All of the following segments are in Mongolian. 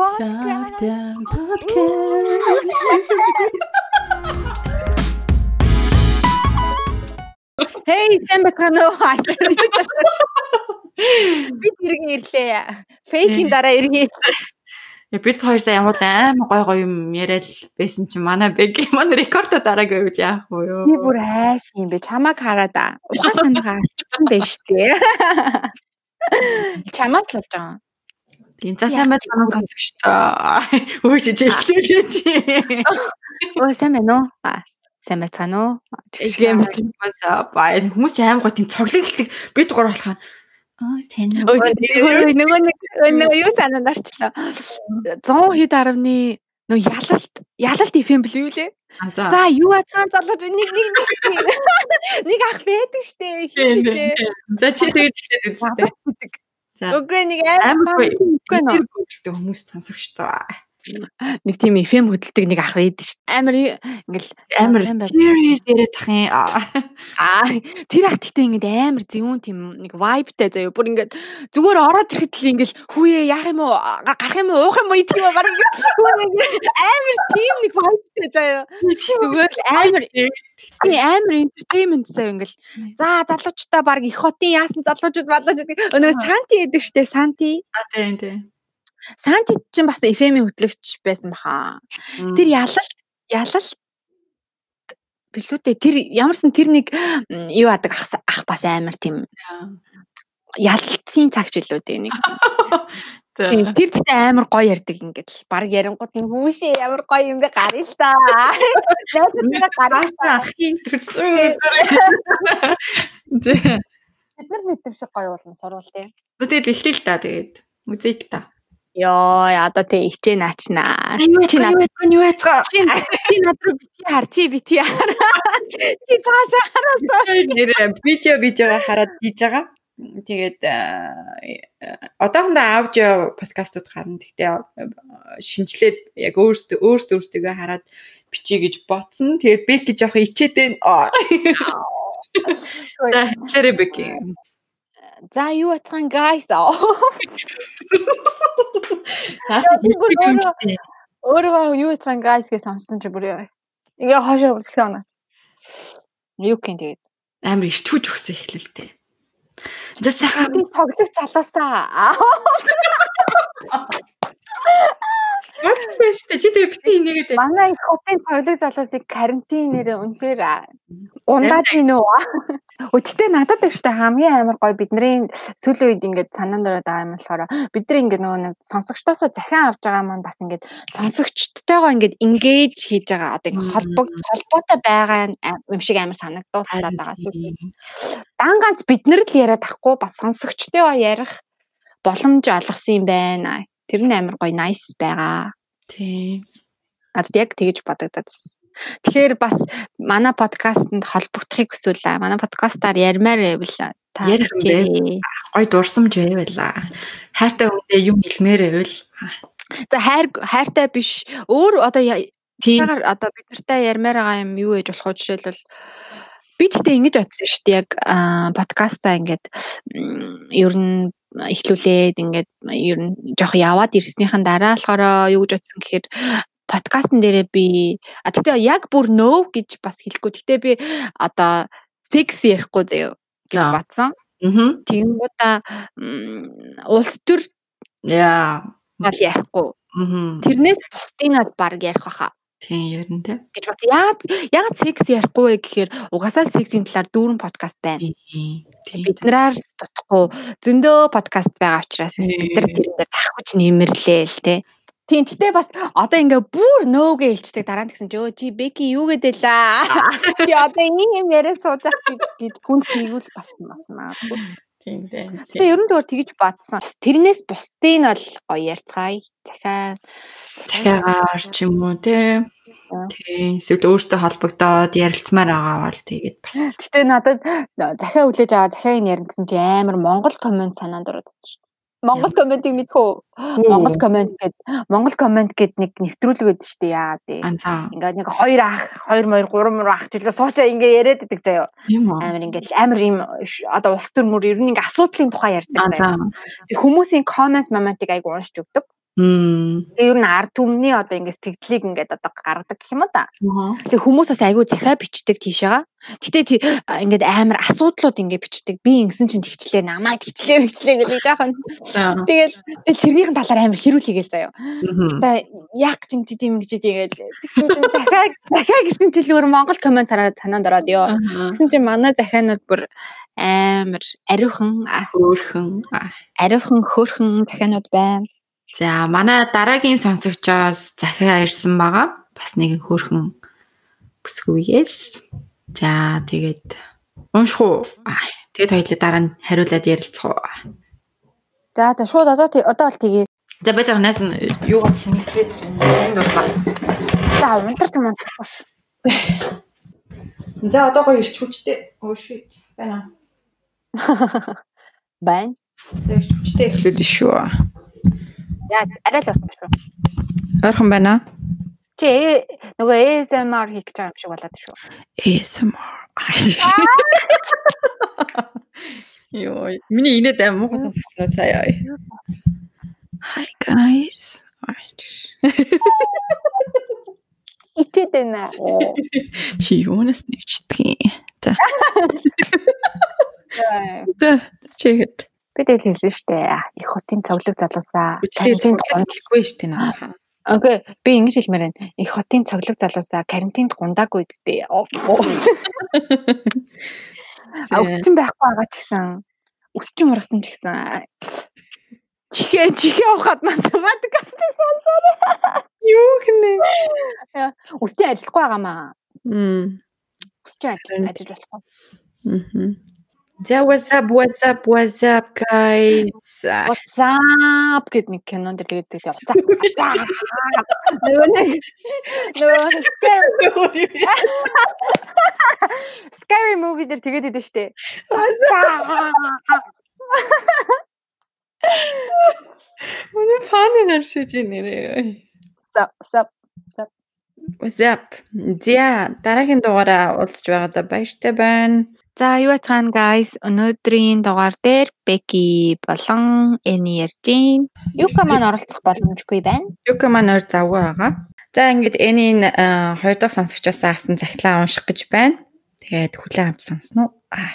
Lockdown podcast. Хей, сайн байна уу? Бид иргэн ирлээ. Фейкийн дараа иргэн. Бид хоёр сая ямар аим гой гой юм яриад байсан чинь манай бэг манай рекордо дарааг байвал яах вэ юу? Би бүр айш юм бэ. Чамаг хараад аа. Ухаан санаагаа алдсан байж тээ. Чамаг л болж байгаа. Тийм за сайн байна уу сонсогчдоо. Өөш жиглүүлээ чи. Оо сайн байна уу? Сайн байна уу? Тийм бай хүмүүс ч аим гоо тийм цоглог ихлэг бид дугаар болох Аа сайн. Нөгөө нэг нөгөө юу санаанд орчлоо. 100 хэд арвны нөгөө ялалт ялалт FM юу лээ? За юу ацхан залууч нэг нэг нэг ах байдаг штэ. За чи тэгж хэлээд үзтээ. Үгүй нэг амар үгүй нөө. Хүмүүс сонсогч тоо нэг тийм FM хөдөлдөг нэг ах байдаг шүү. Амар ингээл амар serious яриад тах юм. Аа тэр ах гэхдээ ингээд амар зөвүүн тийм нэг vibeтай заяа. Бүр ингээд зүгээр ороод ирэхэд л ингээл хүүе яах юм уу? Гарах юм уу? Уух юм уу? Идэх юм уу? Бараг амар тийм нэг vibeтай заяа. Зүгээр л амар Тийм амар entertainment заяа ингээл. За залуучуудаа баг их хотын яасан залуучууд балуучууд өнөө санти гэдэг штэ санти. А тийм тийм. Санти чинь бас FM-ийн хөтлөгч байсан баха. Тэр ялалт ялалт билүү дээ. Тэр ямарсан тэр нэг юу адаг ах бас амар тийм ялалтын цагч билүү дээ нэг. Тэр тэгтээ амар гоё ярддаг ингээд л баг ярингууд нь хүүшээ ямар гоё юм бэ гарыг л та. Найсаа гараас ахын төрсөн. Бид нар шиг гоё болно сурвал тий. Тэгээд бэлтгэл та тэгээд музейк та. Йоо, одоо тэг ичээ наачнаа. Чи надад юу яцгаа? Чи над руу бити хар, чи бити хар. Чи цаашаа хараасаа. Нэр видео видео хараад хийж байгаа. Тэгээд одоохондоо аудио подкастууд гарна. Гэхдээ шинжлээд яг өөрсдөө өөрсдөө өөрсдөө хараад бичиж гэж ботсон. Тэгээд бэк гэж явах ичээд байна. За, хэлээрэй бэки. За юу атхан guys аа. Өөрөө юу атхан guys гэж сонссон чи бүр яа. Ингээ хоошоо үлдсэн оноо. Юу гин тэгээд амар ичтгүүж өгсөн эхлэлтэй. За сайхан тоглох залуусаа. Багт байна шүү дээ. Чи тэгээ бити энийгээд байна. Манай их хотын тоглог залуусыг карантинээр үнэхээр ундаад гин үү? Өтгтээ надад их штэ хамгийн амар гоё бидний сүүлийн үед ингээд санаанд ороод байгаа юм болохоор бид нар ингээд нөгөө нэг сонсогчдоосоо захиан авч байгаа маань бас ингээд сонсогчдтойгоо ингээд engage хийж байгаа одоо ингээд холбог холбоотой байгаа юм шиг амар санагдуулаад байгаа. Дан ганц бид нар л яриад ахгүй бас сонсогчтойгоо ярих боломж олгосон юм байна. Тэр нь амар гоё nice байгаа. Тийм. Адад яг тэгэж бодогдод. Тэгэхээр бас манай подкастэнд холбогдохыг хүсвэл манай подкастаар ярмаар байвал та гоё дурсамж байвала. Хайртай хүндээ юм хэлмээр байвал. За хайр хайртай биш. Өөр одоо тийм одоо бид нартай ярмаар байгаа юм юу ээж болох вэ жишээлбэл би тэгтээ ингэж бодсон шүү дээ яг подкастаа ингээд ер нь эхлүүлээд ингээд ер нь жоох яваад ирснийхэн дараа болохоор юу гэж утсан гэхээр подкастн дээрээ би а тэгтээ яг бүр no гэж бас хэлэхгүй. Тэгтээ би одоо sex ярихгүй заяа гэж батсан. Аа. Тэгэнгүүтээ улс төр яа бол ярихгүй. Тэрнээс бусдынад баг ярих баха. Тийм ярина те. гэж бат. Яг яг секс ярихгүй вэ гэхээр угаасаа сексийн талаар дүүрэн подкаст байна. Бид нараар дутхгүй зөндөө подкаст байгаа учраас бид нар тэрэн дээр тахвч нэмэрлээ л те. Тийм гэтээ бас одоо ингээ бүр нөөгээ хэлцдэг дараа нь гэсэн чи өө чи беки юу гэдэлээ. Чи одоо ийм юм яриа сууж ах гэж гэж хүн хийгүүл бас магадгүй. Тийм дээ. Тэгээ ерөн дөөр тэгж бадсан. Тэрнээс бусдыг нь бол гоё ярьцгаая. Захаа захиагаар ч юм уу те. Тийм. Эсвэл өөртөө холбогдоод ярилцмаар байгаа бол тэгээд бас. Гэтэ надад захиа хүлээж аваа захиаг нь ярина гэсэн чи амар монгол комент санаанд ороод ирсэн. Монгол комментиг мэдхүү. Монгол коммент гэд Монгол коммент гэд нэг нэвтрүүлэг өгдөө дээ яа тий. Ингээд нэг хоёр ах, хоёр моёр, гурван мөр ах жилгээ суучаа ингээ яриад байдаг заяа. Амар ингээд амар юм одоо улс төр мөр ер нь ингээ асуудлын тухай ярьдаг заяа. Хүмүүсийн коммент моментиг айгу уншиж өгдөг. Тэгээ ер нь ард түмний одоо ингээд тэгдлийг ингээд одоо гаргадаг гэх юм да. Тэгээ хүмүүс бас айгүй захиа бичдэг тийшээгаа. Гэтэ ингээд амар асуудлууд ингээд бичдэг. Би ингэсэн чинь тэгчлээ, намаа тэгчлээ, тэгчлээ гэдэг жоохон. Тэгэл тэрнийхэн талаар амар хэрүүлээгээл заяа. Одоо яг ч ингэж юм гэж тийгээл захиа захиа гэсэн чил өөр Монгол коммент хараад танаад ороод ёо. Тэгсэн чинь манай захианууд бүр амар ариухан хөөхөн ариухан хөөхөн захианууд байна. За манай дараагийн сонсогчоос захиа ирсэн байгаа. Бас нэгэн хөөхөн бүсгүйгээс. За тэгээд унших уу? Тэгээд хоёулаа дараа нь хариулаад ярилцах уу? За за шууд одоо одоо бол тэгээ. За байж байгаа нас нь юугаад шингэжлээд байна? Цэнд дуслаа. За унтарч мунтарч. За одоо гоё ирч хүчтэй. Өөшөө байна. Байна. За ирч хүчтэй эхлүүлнэ шүү. Яа, арай л болсон шүү. Ойрхон байна. Чи нөгөө ASMR хийх гэж байгаа юм шиг болоод шүү. ASMR. Йоо, миний инээд аим муу сонсогдсноо сая. Hi guys. Итэд байна. Чи юунаас нэвчдэг юм. За. За, чигэд. Би тэгэл хэлсэн шүү дээ. Их хотын цоглог залуусаа. Карантинд гундаггүй шүү дээ наа. Окей, би ингэж хэлмээр байна. Их хотын цоглог залуусаа карантинд гундаагүй үсттэй. Өвчин байхгүй байгаа ч гэсэн өсчин ургасан ч гэсэн чихээ чихээ ухаад математик асуусан сонсоо. Юу гинэ? Өсчин ажиллахгүй байгаа маа. Мм. Өсчин ажил ажил болохгүй. Мм. За what's up what's up what's up guys. What's up гэдэг нэг кинон дэр тэгээд тэгээд what's up. Нөгөө нэг нөгөө Scary movie дэр тэгээд идэв штэ. Үнэ фаны наршиж нэрээ. Sup sup sup. What's up? За дараагийн дугаараа уулзч байгаадаа баяртай байна. За юу бацхан guys өнөөдрийн дугаар дээр Becky болон Эни ярьж байна. Юка маань оролцох боломжгүй байна. Юка маань өөр завгүй байгаа. За ингээд Энийн хоёр дахь сонсогчоос авсан захлаа унших гэж байна. Тэгээд хүлээн авч сонсно уу? Аа.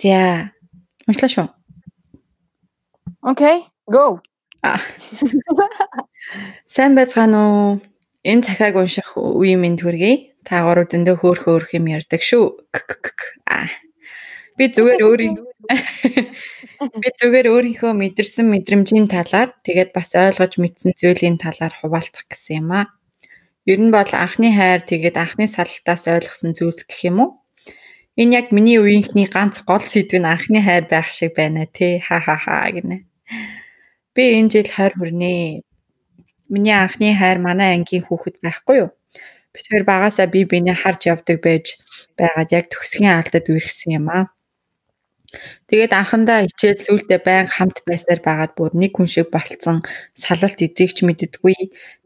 За уншлаа шүү. Окей, go. Сайн байцгаана уу? Энэ цахааг унших үе минь төргий. Та гурав зөндөө хөөх хөөх юм ярьдаг шүү. Аа. Би зүгээр өөрийн би зүгээр өөрийнхөө мэдэрсэн мэдрэмжийн талаар тэгээд бас ойлгож мэдсэн зүйлийн талаар хуваалцах гэсэн юм аа. Ер нь бол анхны хайр тэгээд анхны салтаас ойлгосон зүйлс гэх юм уу? Энэ яг миний үеийнхний ганц гол сэдв нь анхны хайр байх шиг байна те. Ха ха ха гинэ. Би энэ жил 20 хүрнэ. Миний анхны хайр манай ангийн хүүхэд байхгүй юу? Би тэр багасаа би биний харж явдаг байж байгаад яг төгсгийн алдад үерхсэн юм аа. Тэгээд анхандаа хичээл сүултээ байн хамт байсаар байгаад бүр нэг хүн шиг болцсон салалт эдрийг ч мэддэггүй.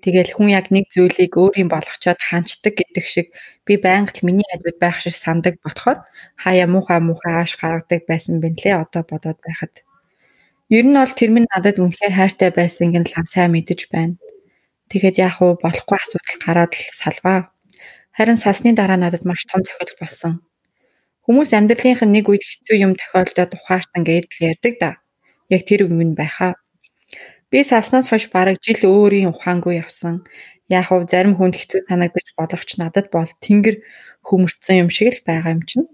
Тэгэл хүн яг нэг зүйлийг өөрийн болгочоод ханчдаг гэдэг шиг би байнга л миний хажууд байх шиг сандаг болохоор хаяа муухай муухай ааш гаргадаг байсан бинлээ одоо бодоод байхад. Ер нь бол тэр минь надад үнэхээр хайртай байсанг нь л сайн мэдэж байна. Тэгэхэд яах вэ? Болохгүй асуудал гараад л салваа. Харин салсны дараа надад маш том цохилт болсон. Хүмүүс амьдралынх нь нэг үед хэцүү юм тохиолдоод ухаарсан гэдэл ярьдаг да. Яг тэр юм байхаа. Би салснаас хойш бараг жил өөрийн ухаангүй явсан. Яг уу зарим хүнд хэцүү санагдаж болох ч надад бол тэнгэр хөмөрцөн юм шиг л байгаа юм чинь.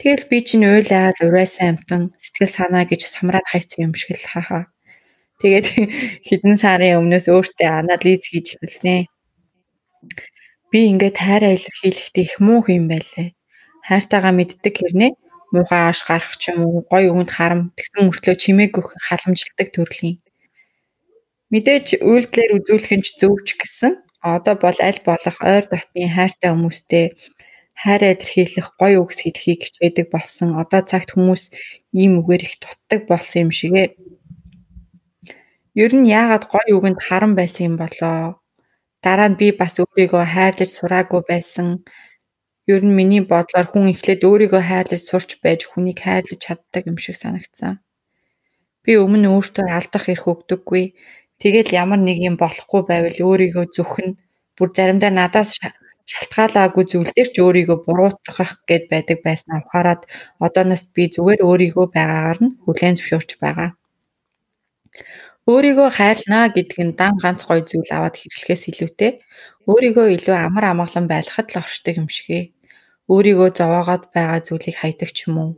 Тэгэл би чинь уйлаад урайсан амтан сэтгэл санаа гэж самраад хайцсан юм шиг л хаа. Тэгээд хэдэн сарын өмнөөс өөртөө анализ хийж эхэлсэн. Би ингээд хайраа илэрхийлэхдээ их муу юм байлээ. Хайртайгаа мэддэг хэрнээ муухай ааш гарах ч юм уу, гой өгөнд харам тэгсэн мөртлөө чимээг өгөх халамжилдаг төрлийн. Мэдээж үйлдэлээр үзүүлэх нь ч зөв ч гэсэн одоо бол аль болох ойр дотны хайртай хүмүүстэй хайраа илэрхийлэх гоё үгс хэлхийг хичээдэг болсон. Одоо цагт хүмүүс ийм үгээр их дутдаг болсон юм шигэ. Ер нь яагаад гоё үгэнд харан байсан юм болоо? Дараа нь би бас өөрийгөө хайрлаж сураагүй байсан. Ер нь миний бодлоор хүн эхлээд өөрийгөө хайрлаж сурч байж хүнийг хайрлаж чаддаг юм шиг санагдсан. Би өмнө өөртөө алдах эрх өгдөггүй. Тэгэл ямар нэг юм болохгүй байвал өөрийгөө зүхэн бүр заримдаа надаас шалтгаалаагүй зүйл дээр ч өөрийгөө буруутгах гээд байдаг байснаа ухаарад одооноос би зүгээр өөрийгөө байгаагаар нь хүлээн зөвшөөрч байгаа. Өөрийгөө хайрлнаа гэдэг нь дан ганц гоё зүйл аваад хэрэглэхээс илүүтэй өөрийгөө илүү амар амгалан байлгахад л оршдог юм шигэ. Өөрийгөө зовоогоод байгаа зүйлийг хайдаг ч юм уу.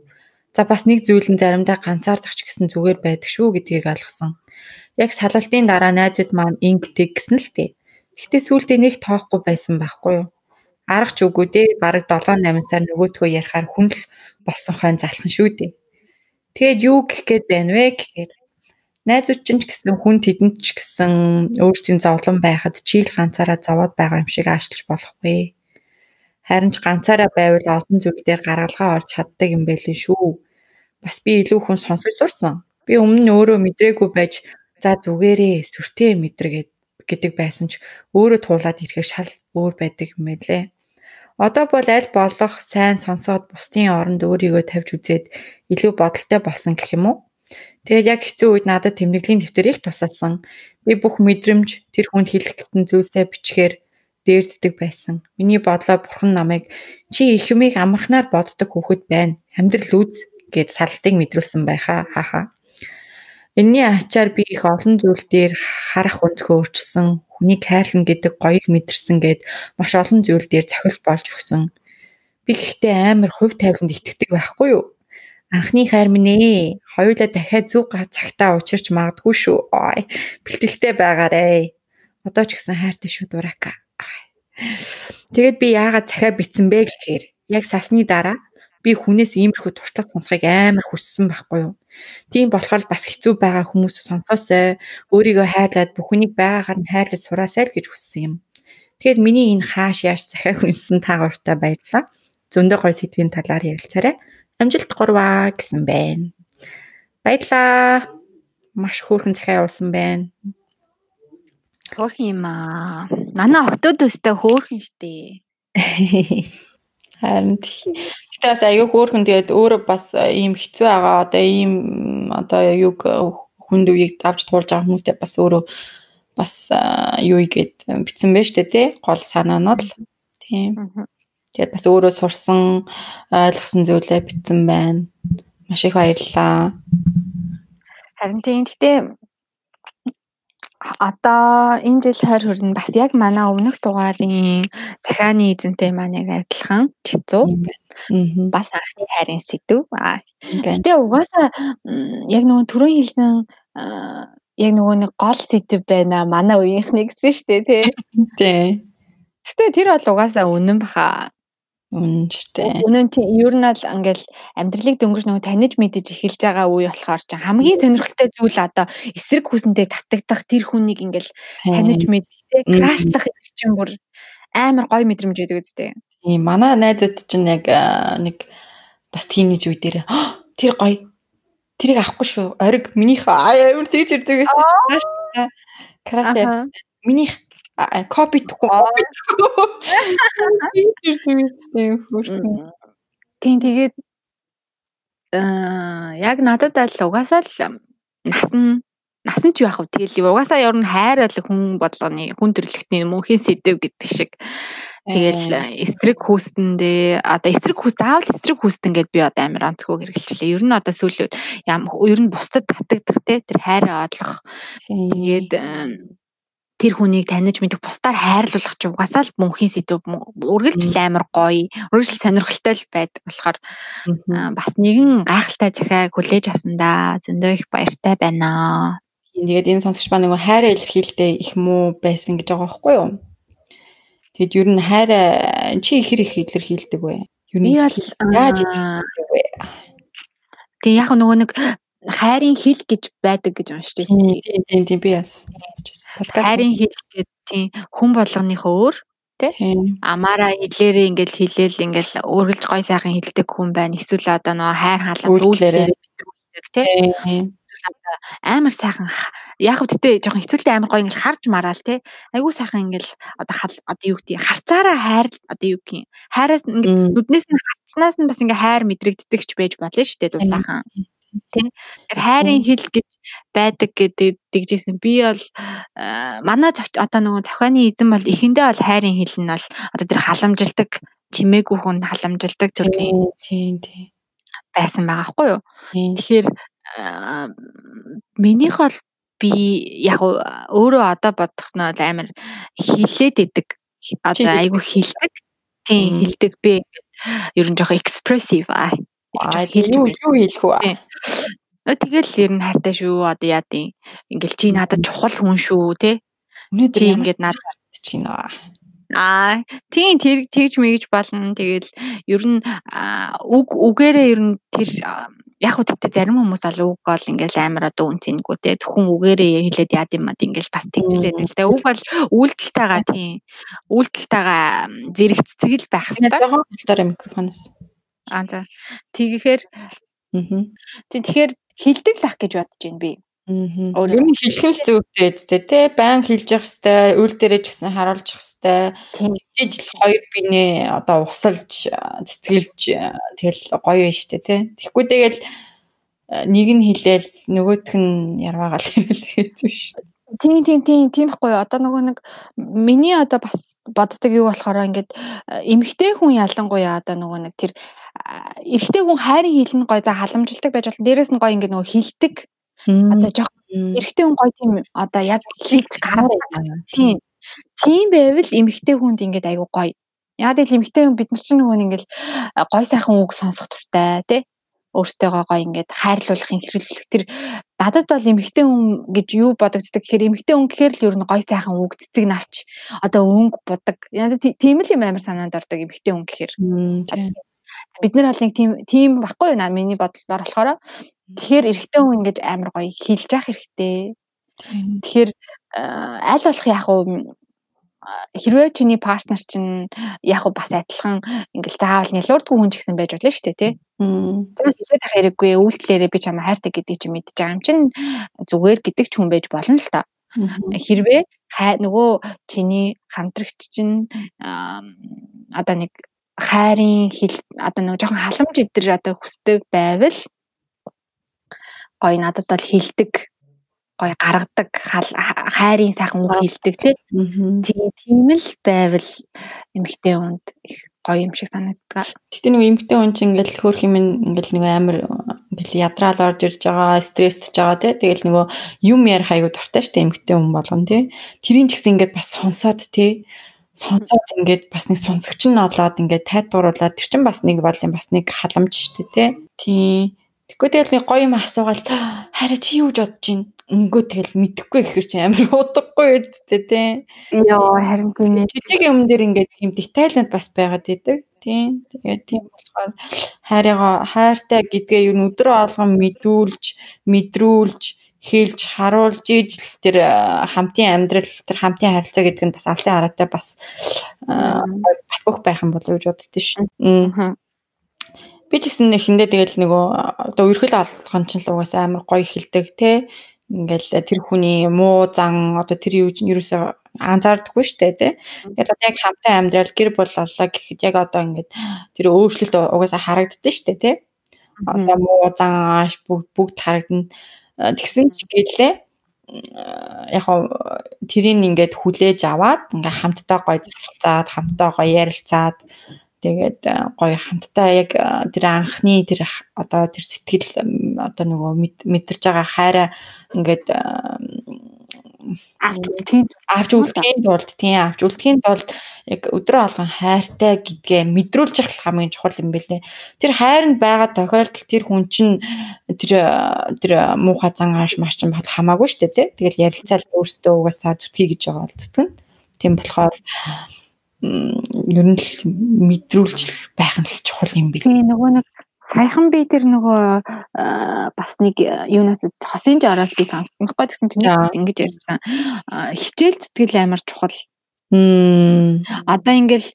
За бас нэг зүйл нь заримдаа ганцаардах ч гэсэн зүгээр байдаг шүү гэдгийг ойлгосон. Яг салалтын дараа найзууд маань ингэдэг гэсэн л тээ. Гэхдээ сүүлдээ нэг тоохгүй байсан байхгүй юу? Арга ч үгүй дээ. Бараг 7 8 сар нөгөөдхөө ярихаар хүн л болсон хойно залхан шүү дээ. Тэгээд юу гэх гээд байна вэ гэхээр найзууд чинь ч гэсэн хүн тэдэнд ч гэсэн өөрсдийн зовлон байхад чийл ганцаараа зовоод байгаа юм шиг аашлж болохгүй. Харин ч ганцаараа байвал олон зүйл дээр гаргалгаа олж чаддаг юм байли шүү. Бас би илүү хүн сонсож сурсан. Би өмнө нь өөрөө мэдрээгүй байж за зүгээрээ сүртэй мэдэргээд гэдэг байсан ч өөрөө туулаад ирэхэд шал өөр байдаг юм байлээ. Одоо бол аль болох сайн сонсоод бусдын оронд өөрийгөө тавьж үзээд илүү бодолтой болсон гэх юм уу? Тэгээд яг хэцүү үед надад тэмдэглэлийн дэвтэр их тусалсан. Би бүх мэдрэмж тэр хүнд хэлэх гэсэн зүйлсээ бичгээр дээрддэг байсан. Миний бодлоо бурхан намайг чи их юмыг амархнаар боддог хүүхэд байна. Амьдрал үз гэд салтыг мэдрүүлсэн байхаа. Хааха. Энийний ачаар би их олон зүйл дээр харах өнцгөө өөрчилсөн, хүнийг хайрлна гэдэг гоёг мэдэрсэн гэд маш олон зүйл дээр цохил болж өгсөн. Би гэхдээ амар хувь тавиланд итгэдэг байхгүй юу? Анхны хайр минь ээ. Хоёулаа дахиад зүг цагтаа учирч магадгүй шүү. Ой, бэлтгэлтэй байгаарэ. Одоо ч гэсэн хайртай шүү дураака. Тэгээд би яагаад захиа битсэн бэ гэхээр яг сасны дараа би хүнээс иймэрхүү туршлага сонсхийг амар хүссэн байхгүй юу. Тийм болохоор бас хэцүү байгаа хүмүүс сонсоосой өөрийгөө хайрлаад бүхнийг байгаагаар нь хайрлаж сураасай л гэж хүссэн юм. Тэгэхээр миний энэ хааш яаш захиа хүнсэн та гуртаа баярлалаа. Зөндөө гой сэдвийн талаар ярилцаарай. Амжилт гурваа гэсэн байна. Баярлалаа. Маш хөөрхөн захиа явуулсан байна. Хөөрхөн юм аа. Манай октод өстэй хөөрхөн штэ. Харин Гэтэ бас аюу хөөрхөн тэгээд өөрөө бас ийм хэцүү байгаа. Одоо ийм одоо юг хүнд үеийг давж туулж байгаа хүмүүстэй бас өөрөө бас юу игээд битсэн байж тээ тий гол санаанууд л тийм. Тэгээд бас өөрөө сурсан ойлгосон зүйлээ битсэн байна. Маш их баярлалаа. Харин тийм. Гэтэ одоо энэ жил хайр хүрнэ бас яг манай өмнөх дугаарын захааны эзэнтэй маань яг адилхан чицүү. Бас анхны хайрын сэдв. Гэтэ угаасаа яг нөгөө түрүүн хэлсэн яг нөгөө нэг гол сэдв байна. Манай үеийнхний гэсэн шүү дээ тий. Тий. Гэтэ тэр бол угаасаа үнэн баха. Үнэн штэ. Үнэн тийм ер нь л ингээл амьдралыг дөнгөж нөгөө таниж мэдэж эхэлж байгаа үе болохоор ч хамгийн сонирхолтой зүйл одоо эсрэг хүсэндээ татагдах тэр хүнийг ингээл таниж мэдээ крашлах чинь бүр амар гоё мэдрэмж байдаг үстэй. Тийм манай найзууд чинь яг нэг бас тийнейж үе дээр тэр гоё тэрийг авахгүй шүү. Ориг минийх амар тэгж ирдэг байсан. Краш минийх копитгэхгүй Тийм тэгээд аа яг надад аль угаасаа л насан насан ч яах вэ? Тэгэл угаасаа ер нь хайр бол хүн бодлооны хүн төрлөختний мөнхийн сэдэв гэдэг шиг. Тэгэл эсрэг хүүстэндээ одоо эсрэг хүүст заавал эсрэг хүүстэн гэдээ би одоо амар онцгой хэрэгжилээ. Ер нь одоо сүүлийн ям ер нь бусдад татагдах те тэр хайраа одлох. Тэгээд тэр хүнийг таних мэдэх бусдаар хайрлуулах ч угаасаа л мөнхийн сэдв үргэлжил амар гоё үргэлжил сонирхолтой л байдаг болохоор бас нэгэн гайхалтай захиаг хүлээж авсандаа зөндөө их баяртай байна. Тэгээд энэ сонсогч маань нөгөө хайраа илэрхийлэлтэй их муу байсан гэж байгаа байхгүй юу? Тэгэд ер нь хайраа чи ихэр их илэрхийлдэг вэ? Ер нь яаж илэрхийлдэг вэ? Тэгээ яг нөгөө нэг хайрын хил гэж байдаг гэж уншиж байсан. Тийм тийм тийм би бас хайрын хил гэдэг тийм хүн болгоныхоо өөр тий. Амаараа хэлээрээ ингээл хэлээл ингээл өөргөлж гой сайхан хэлдэг хүн байна. Эсвэл одоо нөгөө хайр хаалга дүүлээрээ тий. Амар сайхан яг хөө тэтэ жоохон хэцүүлтэй амар гоё ингээл харж мараал те айгүй сайхан ингээл одоо одоо юу гэдэг харцаараа хайр одоо юу гэх хайраас ингээд нүднээс нь харцнаас нь бас ингээ хайр мэдрэгддэг ч байж болно шүү дээ дулаахан тий. Хайрын хэл гэж байдаг гэдэг дэгжсэн. Би бол манай одоо нөгөө зохионы эзэн бол эхэндээ бол хайрын хэл нь бол одоо тэр халамжилдаг чимээгүй хүн халамжилдаг төрлийн тий тий байсан байгаа хгүй юу. Тэгэхээр минийх бол би яг өөрөө одоо бодох нь амар хилээд идэг. Одоо айгүй хилдэг. Тийм хилдэг би ер нь жоохон экспрессив аа. Аа юу юу хэлэх вэ? Тэгэл ер нь хайртай шүү одоо яа дий. Ингээл чи надад чухал хүн шүү те. Өнөөдөр ингээд надад чинь Аа тийм тэр тэгж мэгж болно. Тэгэл ер нь үг үгээрээ ер нь тэр яг хөө тэгтээ зарим хүмүүс ал үг бол ингээл амар одоо үнцэнэггүй те зөвхөн үгээрээ хэлээд яад юм ад ингээл бас тэгжлээд л те үг бол үйлдэлтэйгаа тийм үйлдэлтэйгаа зэрэгцэл байх хэрэгтэй. Хэлдээрээ микрофоноос. Аа за. Тэгэхээр аа. Тэгэхээр хилдэг лах гэж бодож байна би. Аа. Ер нь хэлэх л зүйтэй үстэй тий. Баян хэлж явах хэвээр үйл дээрээ ч гэсэн харуулж явах хэвээр. Жижиг хоёр бинээ одоо усалж цэцгэлж тэгэл гоё юм штэ тий. Тэгэхгүй тэгэл нэг нь хэлээл нөгөөх нь ярваагаал хэлээгүй шүү. Тийм тийм тийм тийм байхгүй одоо нөгөө нэг миний одоо бас боддог юу болохоор ингээд эмэгтэй хүн ялангуяа одоо нөгөө нэг тэр эрэгтэй хүн хайрын хилэн гой за халамжилдаг байж болно. Дээрээс нь гой ингээд нөгөө хилдэг. Одоо жоох эрэгтэй хүн гоё тийм одоо яг хийж гараад байна. Тийм. Тийм байвал эмэгтэй хүнд ингээд айгу гоё. Яг л эмэгтэй хүн бид нар чинь нөгөө ингээд гоё сайхан үг сонсох туртай тий өөртөөгөө гоё ингээд хайрлуулахын хэрэглэх тэр надад бол эмэгтэй хүн гэж юу бодогддог гэхээр эмэгтэй хүн гэхээр л ер нь гоё сайхан үг цэцэг навч одоо өнгө будаг. Тийм л юм амар санаанд ордог эмэгтэй хүн гэхээр бид нар бол нэг тийм тийм баггүй наа миний бодлоор болохоор тэгэхээр эрэгтэй хүн ингэж амар гоё хилж явах хэрэгтэй. Тэгэхээр аль болох яг уу хэрвээ чиний партнер чинь яг бас адилхан ингээл заавал нялуурдгүй хүн ч гэсэн байж болно шүү дээ тий. Тэгээд хэлээд ах хэрэггүй үйлдэлээрээ би чамаа хайртай гэдэг чи мэдж байгаа юм чинь зүгээр гэдэг ч хүн байж болно л та. Хэрвээ нөгөө чиний хамтрагч чинь одоо нэг хайрын хэл одоо нэг жоохон халамж идэр одоо хүсдэг байвал гоё надад бол хилдэг гоё гаргадаг хайрын сайхан үг хэлдэг тий. Тийм л байвал эмэгтэй хүнд их гоё юм шиг санагддаг. Гэтэ нэг эмэгтэй хүн чинь ингээл хөөх юм ингээл нэг амар ингээл ядраал орж ирж байгаа стресстэй байгаа тий. Тэгэл нөгөө юм ярих айгу дуртай штэ эмэгтэй хүн болгон тий. Тэрийн ч гэсэн ингээд бас сонсоод тий сонсоод ингээд бас нэг сонсогч нь олоод ингээд тайлбарлуулаад тэр чинь бас нэг бол юм бас нэг халамж шүү дээ тий. Тий. Тэгэхгүй тэгэл нэг гоё юм асуугаал хараа чи юу гэж бодож байна? Өнгөө тэгэл мэдэхгүй гэхэр чи амар удахгүй үсттэй тий. Йоо харин тийм ээ. Жижиг юм дээр ингээд тийм детайлд бас байгаад идэг. Тийм. Тэгээд тийм болохоор хайрыгаа хайртай гэдгээ юу өдрөө алган мэдүүлж, мэдрүүлж хэлж харуулж ижил тэр хамтын амьдрал тэр хамтын харилцаа гэдэг нь бас алсын хараатай бас батбөх байх юм болов уу гэж боддоо шүү. Аа. Би ч гэсэн нэхэндээ тэгэл нөгөө одоо үерхэл алгон ч л угаасаа амар гоё хэлдэг те. Ингээл тэр хүний муу зан одоо тэр юу ерөөсөө анзаардаггүй штэ тий. Тэгээд одоо яг хамтан амьдрал гэр боллоо гэхэд яг одоо ингээд тэр өөрчлөлт угаасаа харагддаг штэ тий. Одоо муу зан ааш бүгд бүгд харагдана. Тэгсэн ч гэлээ яг тэрийг ингээд хүлээж аваад ингээ хамтдаа гоё засалцаад хамтдаа гоё ярилцаад тэгээд гоё хамтдаа яг тэр анхны тэр одоо тэр сэтгэл одоо нөгөө мэдэрж байгаа хайраа ингээд авч үлдэхийн авч үлдэхийн тулд тийм авч үлдэхийн тулд яг өдрөө алган хайртай гэдгээ мэдрүүлж явах хамгийн чухал юм бэлээ. Тэр хайр нь байгаа тохиолдолд тэр хүн чинь тэр тэр муухай зан ааш маш ч бол хамаагүй шүү дээ тий. Тэгэл ярилцаал өөртөө угаасаа зүтгэе гэж байгаа бол зүтгэн. Тийм болохоор ер нь л мэдрүүлж байх нь л чухал юм бэлээ. Тийм нөгөө нэг Саяхан би тэр нөгөө бас нэг юунаас хосын жараас би сонссон. Баггүй гэсэн чинь нэг ингэж ярьсан. Хичээл зүтгэл амар чухал. Одоо ингээл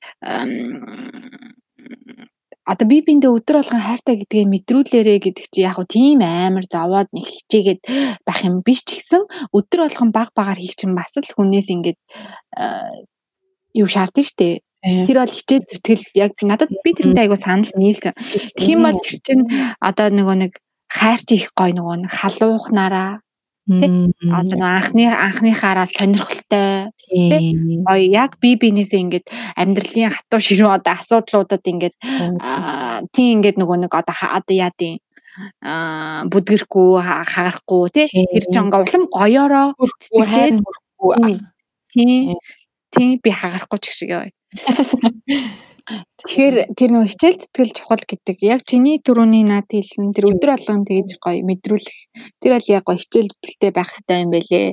одоо би биндээ өдөр болгон хайртай гэдгээ мэдрүүлээрэ гэдэг чи яг хөө тийм амар зовоод нэг хичээгээд байх юм биш ч гэсэн өдөр болгон баг багаар хийх чинь бас л хүнээс ингээд юу шаардсан шүү дээ Тэр бол хичээл зүтгэл. Яг надад би тэрнтэй айгу санал нийлсэн. Тэгхийн бол тэр чинь одоо нөгөө нэг хайрч их гоё нөгөө нэг халуухнараа. Тий одоо нөгөө анхны анхныхаараа сонирхолтой. Тий. Гоё яг би бинээсээ ингээд амьдралын хатуу ширүү одоо асуудлуудад ингээд тий ингээд нөгөө нэг одоо одоо яа тий а бүдгэрхгүй хагарахгүй тий. Тэр чанга улам гоёороо. Тий. Тий би хагарахгүй ч шиг яа Тэгэхээр тэр нөгөө хичээл зүтгэл чухал гэдэг яг чиний түрүүний наад хэлсэн тэр өдөр болгон тэгж гоё мэдрүүлэх тэр бол яг гоё хичээл зүтгэлтэй байх хэрэгтэй юм байлээ.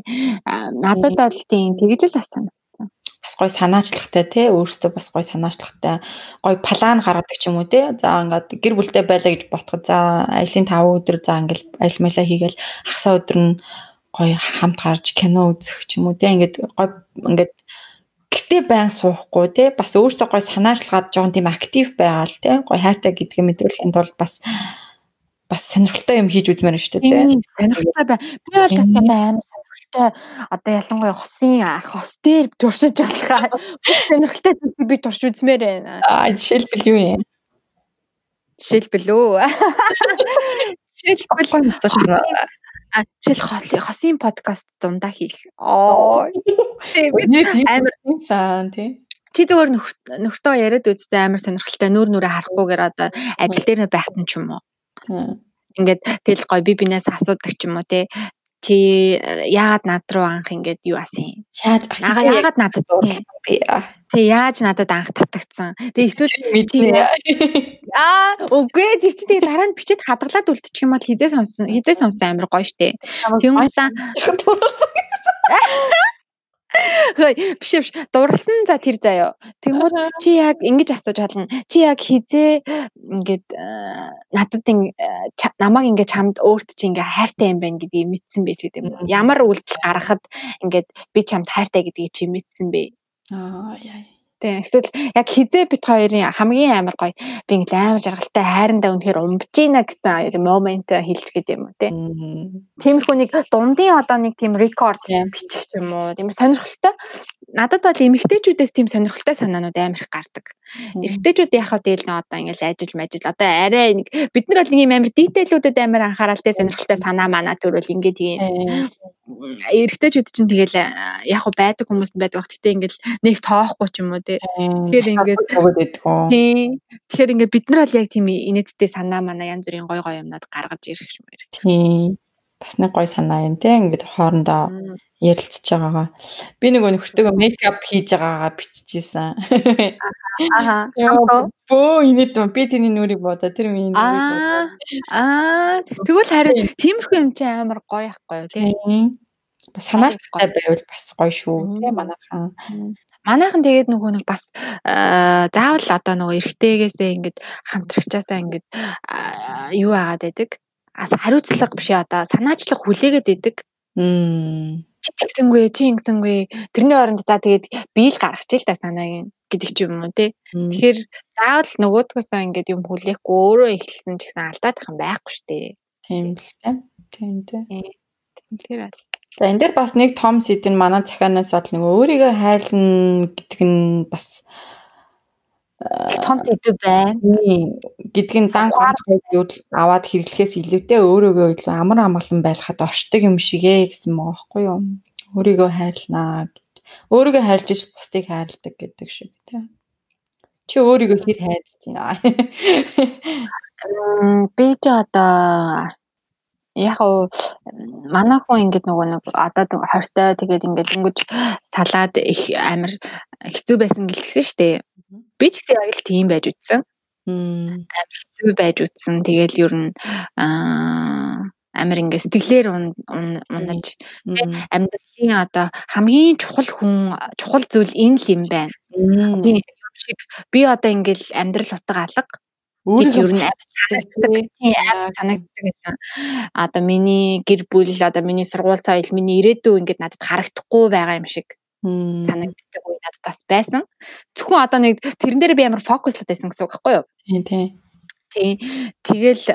Надад бол тийм тэгж л бас санагдсан. Бас гоё санаачлагтай тий өөртөө бас гоё санаачлагтай гоё план гаргадаг ч юм уу тий. За ингээд гэр бүлтэй байлаа гэж ботход за ажлын 5 өдөр за ингээл ажил мэлээ хийгээл хагасаа өдөр нь гоё хамт гарч кино үзэх ч юм уу тий. Ингээд гоё ингээд гэртээ байн суухгүй те бас өөртөө гой санаачлагаад жоохон тийм актив байгаал те гой хайртай гэдгийг мэдрүүлэхийн тулд бас бас сонирхолтой юм хийж үзмээр шүү дээ те сонирхолтой бай. Би бол татаа амар сонирхолтой одоо ялангуяа хосын хос дээр туршиж болохаа сонирхолтой зүйлийг би турш үзмээр байна. Аа жишээлбэл юу юм? Жишээлбэл үү? Жишээлбэл А жишээл хосын подкаст дундаа хийх. Оо. Амар сан тий. Чи зөвөр нөхтөө яриад үзтээ амар сонирхолтой нүүр нүрэ харахгүйгээр одоо ажил дээр байхад нь ч юм уу. Ингээд тэгэл гой би бинээс асуудаг ч юм уу тий чи яагаад над руу анх ингээд юу асан? Яаж яагаад надад дуурсан би? Тэг яаж надад анх татагдсан? Тэг эсвэл чи аа үгүй тэр чи тэгээ дараа нь бичиж хадгалаад үлдчих юм бол хизээ сонсон хизээ сонсон амар гоё штэ. Тэгмээ Хөөе биш биш дурлсан за тэр заяо. Тэгмүүд чи яг ингэж асууж болно. Чи яг хизээ ингээд надад ин намайг ингээд чамд өөрт чи ингээд хайртай юм байна гэдгийг мэдсэн бэ ч гэдэг юм. Ямар үйлдэл гаргахад ингээд би чамд хайртай гэдгийг чи мэдсэн бэ? Аа яа Тийм. Эсвэл яг хизээ бит хоёрын хамгийн амар гоё би ингээл амар жаргалтай хайрандаа үнэхээр умбж ийна гэсэн момент хэлж гээд юм уу тий. Тиймэрхүү нэг дундын одоо нэг тийм рекорд бичих юм уу. Тийм сонирхолтой. Надад бол эмэгтэйчүүдээс тийм сонирхолтой санаанууд амар их гардаг. Эрэгтэйчүүд яхаа дээл нэ одоо ингээл ажил мажил одоо арай нэг бид нар бол нэг юм амар дитейлүүдэд амар анхааралтай сонирхолтой санаа манаа төрөл ингээд тийм эрэгтэйчүүд чинь тэгэл яг байдаг хүмүүс байдаг. Гэхдээ ингээл нэг тоохгүй ч юм уу тий. Тэгэхээр ингээд тий. Тэгэхээр ингээд бид нар бол яг тийм инээдтэй санаа манаа янз бүрийн гой гой юмнууд гаргаж ирэх юм байна. Тий. Бас нэг гой санаа юм тий. Ингээд хоорондоо ярилцж байгаагаа. Би нөгөө нөхөртөөгөө мейкап хийж байгаагаа биччихсэн. Аха. Бөө инээд би тэрний нүрийг бодоо тэр миний нүрийг бодоо. Аа тэгвэл харин тиймэрхүү юм чи амар гоё ахгүй юу тий. Бас санаачтай байвал бас гоё шүү тий манайхан. Манайхан тэгээд нөгөө нэг бас заавал одоо нөгөө эргэтэйгээсээ ингээд хамтрагчаасаа ингээд юу агаад байдаг. Хариуцлага биш одоо санаачлах хүлээгээд байдаг. Чи тэгсэнгүй, чи ингэсэнгүй. Тэрний оронд за тэгээд би л гаргачих л та санааг гэдэг ч юм уу тий. Тэгэхээр заавал нөгөөдгөөсөө ингээд юм хүлээхгүй өөрөө эхэлсэн ч гэсэн алдаад их юм байхгүй шүү дээ. Тийм л тий. Тийм тий. Тэгэхээр аль За энэ дээр бас нэг том сэдв нь манай захианаас бол нэг өөрийгөө хайрлна гэдэг нь бас том сэдв байна. Гэдг нь дан ганц юу аваад хэрэглэхээс илүүтэй өөрөөгөө илүү амар амгалан байлахад оршдог юм шигэ гэсэн мөн байхгүй юу? Өөрийгөө хайрлнаа гэд. Өөрийгөө хайрлж ич бусдыг хайрладаг гэдэг шиг тийм. Чи өөрийгөө хэр хайрлаж байна? Би ч одоо яг уу манай хүн ингээд нөгөө нэг одоо хортой тэгээд ингээд өнгөж талаад их амар хэцүү байсан гэлсэн шүү дээ. Би ч гэсэн яг л тийм байж үтсэн. Амар хэцүү байж үтсэн. Тэгэл ер нь аа амар ингээ сэтгэлээр унаж амьдралын одоо хамгийн чухал хүн чухал зүйл энэ л юм байна. Тийм шиг би одоо ингээл амьдрал утга алга Өөрийгөө ер нь санагддаг гэсэн. Одоо миний гэр бүл одоо миний сургууль соёл миний ирээдүй ингээд надад харагдахгүй байгаа юм шиг санагддаг үе надад бас байсан. Зөвхөн одоо нэг тэрэн дээр би ямар фокуслаад байсан гэсэн үг байхгүй юу? Тийм тийм. Тий. Тэгэл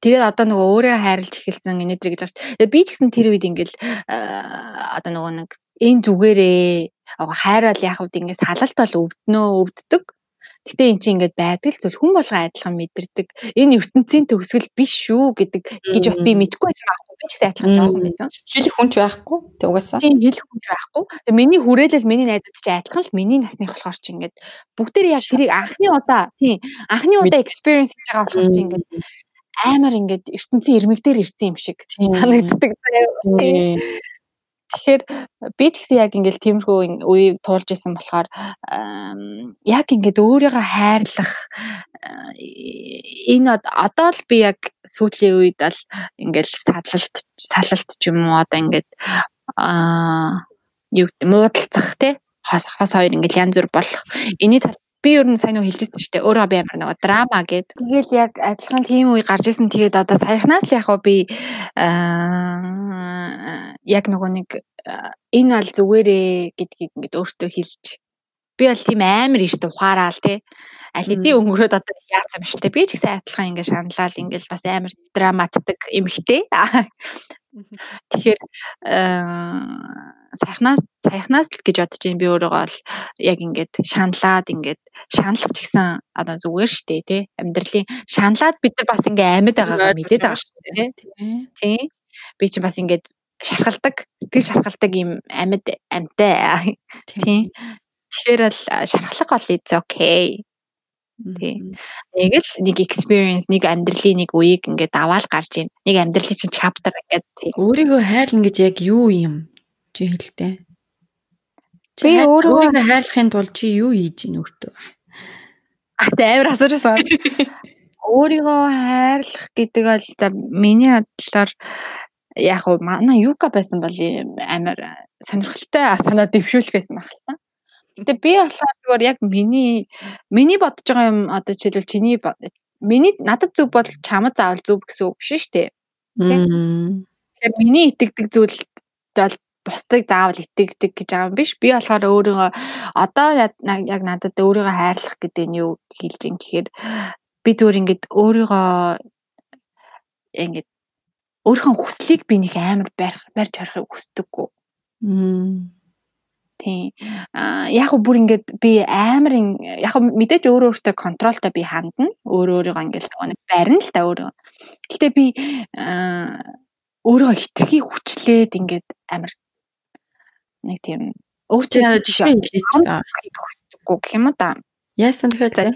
тэгэл одоо нөгөө өөрөө хайрлж эхэлсэн инээдрийг гэж байна. Би ч гэсэн тэр үед ингээл одоо нөгөө нэг энэ зүгээрээ хайрал яхавд ингээд салалт бол өвднөө өвддөг Гэтэ эн чинь ингээд байдаг л зүйл хүн болго адилхан мэдэрдэг. Энэ ертөнцийн төгсгөл биш шүү гэдэг гэж бас би мэдэхгүй байсан байхгүй би ч гэсэн адилхан жоохон байсан. Хэлэх хүн ч байхгүй. Тэг угаасаа. Тийм хэлэх хүн ч байхгүй. Тэг миний хүрээлэл миний найзууд ч адилхан л миний насных болохоор чи ингээд бүгдээр яг тэрийг анхны удаа тийм анхны удаа experience хийж байгаа болохоор чи ингээд амар ингээд ертөнцийн ирмэг дээр ирсэн юм шиг санагддаг. Тэгэхээр би ч гэсэн яг ингээл тиймэрхүү үеийг туулж исэн болохоор яг ингээд өөрийгөө хайрлах энэ одоо л би яг сүүлийн үед л ингээл салалт салалт ч юм уу одоо ингээд аа юу гэдэг муудалцах те хос хос хоёр ингээл янз бүр болох. Энэний тал би ер нь сайн нэг хэлжсэн шүү дээ. Өөрөө би ямар нэг драма гэд. Тэгэл яг адилхан тийм үе гарч исэн. Тэгээд одоо саяхнаас л яг би аа яг нөгөө нэг энэ аль зүгээрээ гэдгийг ингээд өөртөө хэлж би бол тийм амар ихтэй ухаараал те аль хэдийн өнгөрөөд одоо яасан юм шүү дээ би ч гэсэн адилхан ингээд шаналал ингээд бас амар драматдаг эмхтэй тэгэхээр сайхнаас сайхнаас л гэж бодож юм би өөрийгөө л яг ингээд шаналаад ингээд шаналх ч гэсэн одоо зүгээр шүү дээ тий. Амьдралын шаналаад бид нар бас ингээд амьд байгаагаа мэдээд байгаа шүү дээ тий. би чинь бас ингээд шархалдаг сэтгэл шархалдаг юм амьд амьтай тий. Тэгэхээр л шархлах бол it's okay. Тий. Нэг л нэг experience нэг амьдралын нэг үеийг ингээд аваад гарч ийн. Нэг амьдралын чинь chapter гэдэг тий. Өөрийгөө хайрлна гэж яг юу юм чи хэлтэй? Би өөрийгөө хайрлахын тулд чи юу хийж ийн өөртөө а амар асуурсан өөрийгөө хайрлах гэдэг бол миний бодлоор яг уу манай юка байсан бол амар сонирхолтой санаа дэвшүүлэх байсан та. Гэтэ би болохоор зүгээр яг миний миний бодож байгаа юм одоо жишээлбэл чиний миний надад зөв бол чамд заавал зөв гэсэн үг биш шүү дээ. Тэгэхээр миний итгэдэг зүйл бол бусдыг заавал итгэдэг гэж байгаа юм биш. Би болохоор өөрийгөө одоо яг надад өөрийгөө хайрлах гэдэг нь юу хэлж ин гэхээр би зүгээр ингээд өөрийгөө ингээд өөрийнхөө хүслийг би нэг амар барь барьж харахыг хүсдэггүй. Тийм. Аа яг бүр ингээд би амар яг мэдээж өөрөө өөртөө контролтой би хандна. Өөрөө өөрийгөө ингээд барина л та өөрөө. Гэтэ би аа өөрийгөө хитрхи хүчлээд ингээд амар нэг тийм өөртөө жишээ хэлээч. хүсдэггүй гэх юм да. Яасан тэгэхээр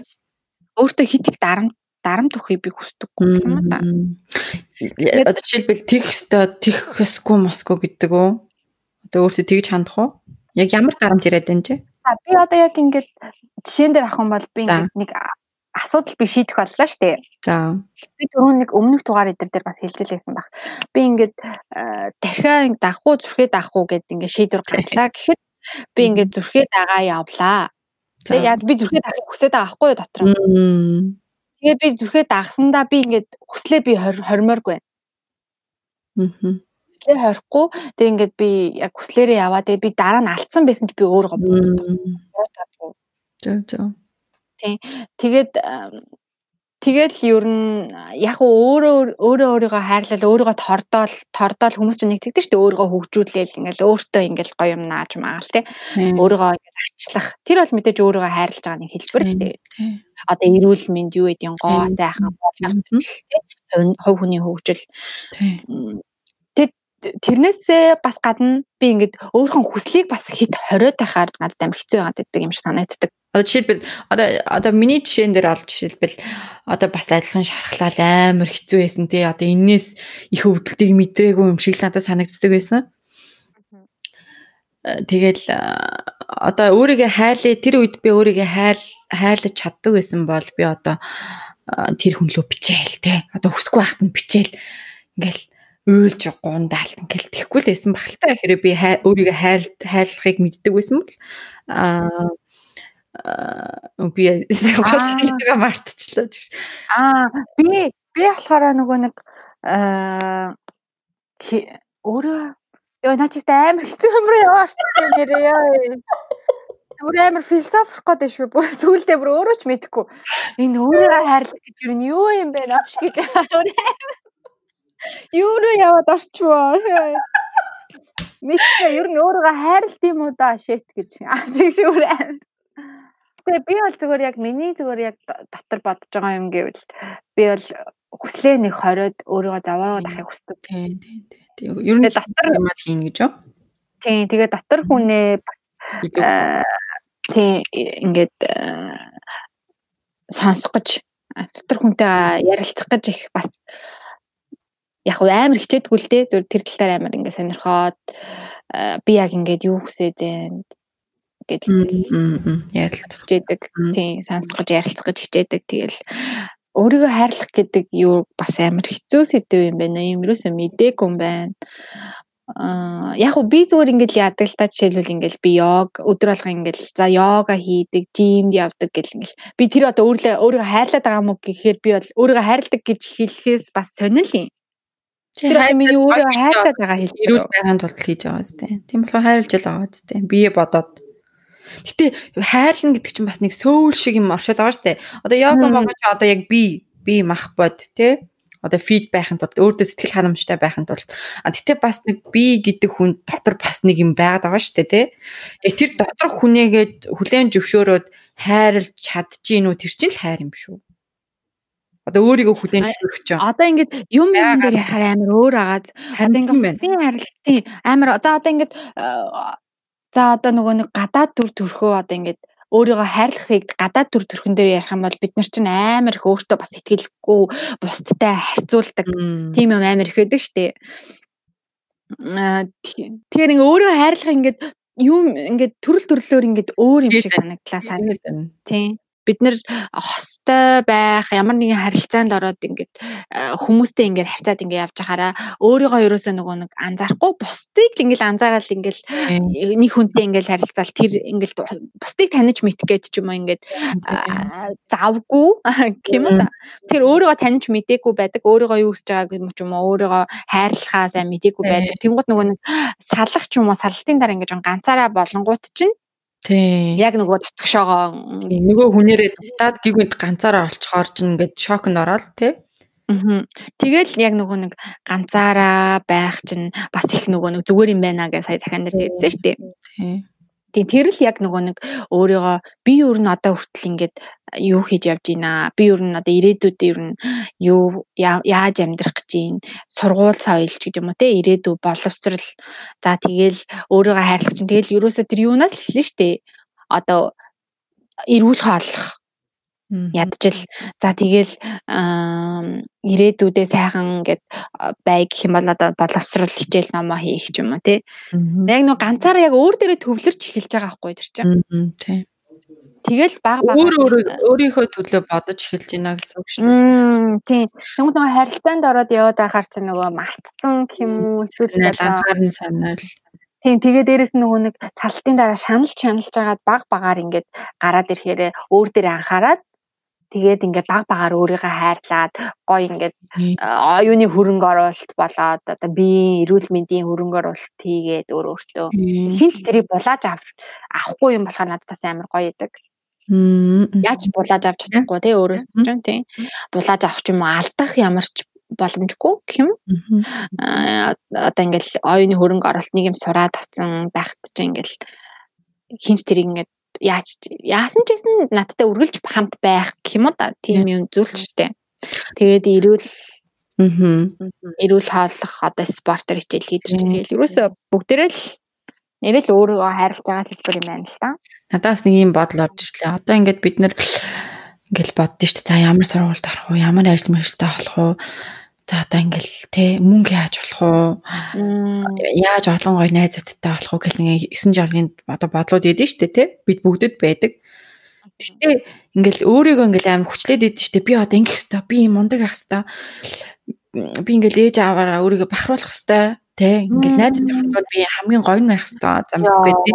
өөртөө хит их дарамт дарамт өгөхийг би хүсдэггүй юм да. Одоо жишээлбэл тех өстой тех өсгүй москва гэдэг үү? Одоо өөртөө тэгж хандах уу? Яг ямар дарамт ирээд байна чи? Би одоо яг ингээд жишээн дээр юм бол би ингээд нэг асуудал би шийдэх боллоо шүү дээ. За. Би түрүүн нэг өмнөх дугаар эдэр дээр бас хэлж лээсэн баг. Би ингээд тархиа дахгүй зүрхээ дахгүй гэд ингээд шийдвэр гарлаа гэхэд би ингээд зүрхээ дагаа явлаа. Тэгээ яг би зүрхээ дахыг хүсээд байгаа байхгүй юу дотор. Тэгээ би зүрхээ дагсандаа би ингээд хүслээ би хормооргүй байна. Аа. Хүслээ хорихгүй тэгээ ингээд би яг хүслээрээ яваа тэгээ би дараа нь алдсан байсан ч би өөрөө боддог. Зөв зөв. Тий. Тэгээд Тэгэл ер нь яг өөрөө өөрөө өөрийгөө хайрлал өөрийгөө тордоол тордоол хүмүүс чинь нэг тэгдэж шүү дээ. Өөрийгөө хөгжүүлээл ингээл өөртөө ингээл гоё юм нааж магаал те өөрийгөө ингээл арчлах. Тэр бол мэдээж өөрийгөө хайрлаж байгаа нэг хэлбэр те одоо эрүүл мэнд юу гэдэг нь гоо сайхан болох те хувь хүний хөгжил. Тэрнээсээ бас гадна би ингээд өөрийнхөө хүслийг бас хит хориод байхаар надад амар хэцүү байгаад байдаг юм шиг санагддаг. Одоо жишээлбэл одоо одоо миний жишээн дээр олж жишээлбэл одоо бас адилхан шархлал амар хэцүү байсан тий. Одоо энээс их өвдөлтийг мэдрээгүй юм шиг л надад санагддаг байсан. Э, тэгэл э, одоо өөрийгөө хайрлаа тэр үед би өөрийгөө хайр хайрлаж чаддаг байсан бол би одоо э, тэр хүн лөө бичээл те. Одоо хүсгүй байхад нь бичээл ингээл уйлж гундаалт ингээл тэхгүй л байсан баг л та хэрэг би өөрийгөө хайр хайрлахыг мэддэг байсан бол аа би сая мартчихлаа. Аа би би болохоор нөгөө нэг аа өөрөө ёо наа чи амар хэцүү юмруу яваа дээ нэрээ. Бүр амар философик гэдэг шүү. Бүр зүйлдээ бүр өөрөө ч мэдэхгүй. Энэ өөрийгөө хайрлах гэж юу юу юм бэ навш гэж Юу руу яваад орчвоо. Мэдээ ер нь өөрийгөө хайрлт юм уу да шэт гэж. Аа тийм шүү амар. Гэхдээ би бол зүгээр яг миний зүгээр яг дотор бодож байгаа юм гэвэл би бол хүслээ нэг хориод өөрийгөө зовоогоод ахыг хүсдэг. Тийм тийм тийм. Ер нь дотор юм аа хийн гэж юу? Тийм тэгээ дотор хүнээ тийм ингээд сонсох гэж дотор хүнтэйгээ ярилцах гэж их бас яг амар хичээдгүй л дээ зөв тэр тал дээр амар ингээд сонирхоод би яг ингээд юу хүсээд байна гэдэг ярилцах хичээдэг. Тийм сонсох гэж ярилцах гэж хичээдэг. Тэгэл өөрийгөө хайрлах гэдэг юу бас амар хэцүү сэдв юм байна. Юм юусоо мдээгүй юм байна. Аа яг уу би зүгээр ингээл яадаг л та жишээлбэл ингээл би йог өдөр алга ингээл за йога хийдэг, жимд явдаг гэл ингээл би тэр одоо өөрийгөө өөрийгөө хайрлаад байгаа мó гэхээр би бол өөрийгөө хайрладаг гэж хэлэхээс бас сонирл юм. Тэр миний өөрийгөө хайрлаад байгаа хэлбэр. Ирүүл байгаан тулд хийж байгаа зү. Тийм болохоор хайрлж л байгаа зү. Бие бодоод Гэтэ хайрлна гэдэг чинь бас нэг сөүл шиг юм оршоод байгаа шүү дээ. Одоо йога могож одоо яг би би мах бод тий одоо фид байхын тулд өөртөө сэтгэл ханамжтай байхын тулд а гэтээ бас нэг би гэдэг хүн дотор бас нэг юм байгаад байгаа шүү дээ тий. Яг тэр дотор хүнээгээд хүлэн зөвшөөрөөд хайрлж чадчихээн үү тэр чинь л хайр юм шүү. Одоо өөрийгөө хүлэн зөвшөөрөх чинь. Одоо ингээд юм юм дээр хараа амар өөр агаад одоо ингээд хүсийн харилцаа амар одоо одоо ингээд За одоо нөгөө нэг гадаад төр төрхөө одоо ингээд өөрийгөө хайрлахыг гадаад төр төрхөн дээр ярих юм бол бид нар чинь амар их өөртөө бас ихтгэлгүй бусдтай харьцуулдаг тийм юм амар их байдаг штэ. Аа тэгэхээр ингээ өөрийгөө хайрлах ингээд юм ингээд төрөл төрлөөр ингээд өөр юм шиг санагдлаа санагдана. Тийм бид нэр хостой байх ямар нэгэн харилцаанд ороод ингээд хүмүүстэй ингээд харьцаад ингээд явж байхаараа өөрийгөө ерөөсөө нөгөө нэг анзаарахгүй бусдыг л ингээд анзаараад ингээд нэг хүнтэй ингээд харилцаал тэр ингээд бусдыг таних мэдэх гэж ч юм уу ингээд завгүй. Юм да. Тэр өөрийгөө таних мэдээгүй байдаг өөрийгөө юу хийж байгааг юм ч юм уу өөрийгөө хайрлахаа сайн мэдээгүй байдаг. Тэнгууд нөгөө нэг салах ч юм уу сарлалтын дараа ингээд ганцаараа болонгууд чинь Тийм. Яг нөгөө татгшоогоо нөгөө хүнээрээ дутаад гівэнд ганцаараа олцохоор ч ингээд шокнд ороод тий. Аа. Тэгэл яг нөгөө нэг ганцаараа байх чинь бас их нөгөө нэг зүгээр юм байна гэж сая дахиад нэр хэлсэн шүү дээ. Тийм. Тийм тэр л яг нөгөө нэг өөрийгөө би өөр нь одоо хүртэл ингээд юу хийж явж байна. Би ер нь одоо ирээдүйд ер нь юу яаж амьдрах гэж байна. Сургууль соёлч гэдэг юм уу те ирээдүй боловсрал. За тэгэл өөрийгөө хайрлах чинь тэгэл ерөөсөө тэр юунаас л эхэлнэ штэ. Одоо эрүүл хооллох ядчил за тэгэл ирээдүйдээ сайхан ингээд бай гэх юм бол одоо боловсрал хичээл номоо хийх ч юм уу тий. Яг нэг ганцаараа яг өөр дээрээ төвлөрч эхэлж байгаа байхгүй тэр чинь. Тий. Тэгэл баг баг өөр өөр өөрийнхөө төлөө бодож эхэлж байна гэсэн үг шүү дээ. Тийм. Тэгмээ нөгөө харилцаанд ороод яваад байхаар чи нөгөө мартсан юм уу эсвэл анхаар нь санаал. Тийм тэгээ дээрэс нь нөгөө нэг салтын дараа шаналж шаналж байгаад баг багаар ингээд гараад ирэхээр өөр дээр анхаарад тэгээд ингээд баг багаар өөрийгөө хайрлаад гоё ингээд оюуны хөрөнгө оруулалт болоод одоо би эрүүл мэндийн хөрөнгө оруулалт хийгээд өөр өөртөө хинч тэрийг булааж авахгүй юм болохоор надад амар гоё идэг. Яаж булааж авч чадахгүй тий өөрөөс чинь тий. Булааж авах ч юм уу алдах ямар ч боломжгүй гэх юм. Аа одоо ингээл оюуны хөрөнгө оруулалт нэг юм сураад авсан байхад чинь ингээл хинч тэрийг ингээд яаж яасан ч гэсэн надтай үргэлж хамт байх гэх юм да. Тийм юм зүйл ч штэ. Тэгээд эрүүл Аа. Эрүүл хааллах одоо спортер хичээл хийдэж тэгэл ерөөсөө бүгдээрээ л нэрээ л өөрийгөө хайрлаж байгаа хэлбэр юм байна л та. Надаас нэг юм бодол орж ирлээ. Одоо ингээд бид нэр ингээл боддоо шүү дээ. За ямар сургуульд орох уу? Ямар ажил мэргэжилтэд болох уу? За одоо ингээл те мөнгө яаж болох уу? Яаж олон гоё найзуудтай болох уу гэх нэг 9 жолны одоо бодлууд идэв дээ те. Бид бүгдэд байдаг. Гэхдээ ингээл өөрийгөө ингээл амар хүчлээд идэв дээ. Би одоо ингэх хэвээр би мундаг ах хэвээр би ингээл ээж аваараа өөрийгөө бахруулах хэвээр Тэ ингээл найзтай холбоод би хамгийн гоё нь байх хэвээр зам тий.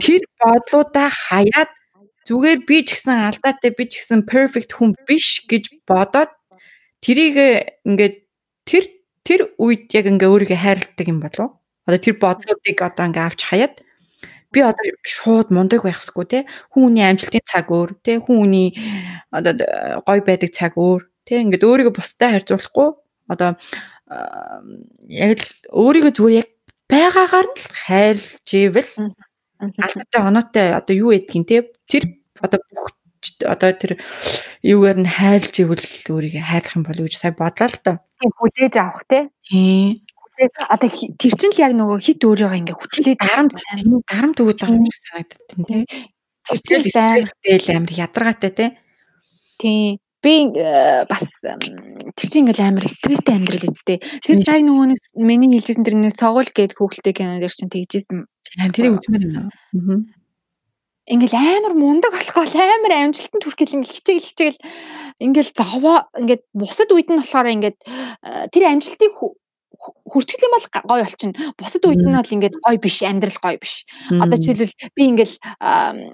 Тэр бодлуудаа хаяад зүгээр би ч гэсэн алдаатай би ч гэсэн perfect хүн биш гэж бодоод тэрийг ингээд тэр тэр үед яг ингээ өөрийгөө хайрладаг юм болов. Одоо тэр бодлуудыг одоо ингээ авч хаяад би одоо шууд мундаг байхсгүй те. Хүн хүний амжилтын цаг өөр те. Хүн хүний одоо гой байдаг цаг өөр те. Ингээд өөрийгөө бусдад харьцуулахгүй. Одоо яг л өөрийгөө зүгээр яг байгаагаар нь хайрлж ивэл алдаатай оноотой одоо юу ядгийн те. Тэр Одоо бүх одоо тэр юугаар нь хайлж ивэл өөрийгөө хайрлах юм болов гэж сая бодлоо л доо. Тийм хүлээж авах те. Тийм. Одоо тэр чинь л яг нөгөө хит өөрийгөө ингээ хүчлээд дарамт дарамт өгöd байгаа юм шиг санагддаг тийм. Тэр чинь стресстэй амар ядаргаатай те. Тийм би э, бас тэр чинь ингээл амар стресстэй амьдрал үсттэй. Тэр цай нөгөө нэг миний хэлжсэн тэр нэг согол гээд хүүхэлтэй кино дээр чинь тэгжсэн. Тэрийг үзмээр юм аа. Ингээл амар мундаг болохоо амар амжилтанд хүрэхэл ингээл хичээл хичээл. Ингээл зовоо ингээд бусад үед нь болохоор ингээд э, тэр амжилтыг хүртгэл юм бол гоё болчихно. Бусад үед нь бол ингээд гоё биш, амьдрал гоё биш. Одоо жишээлбэл би ингээл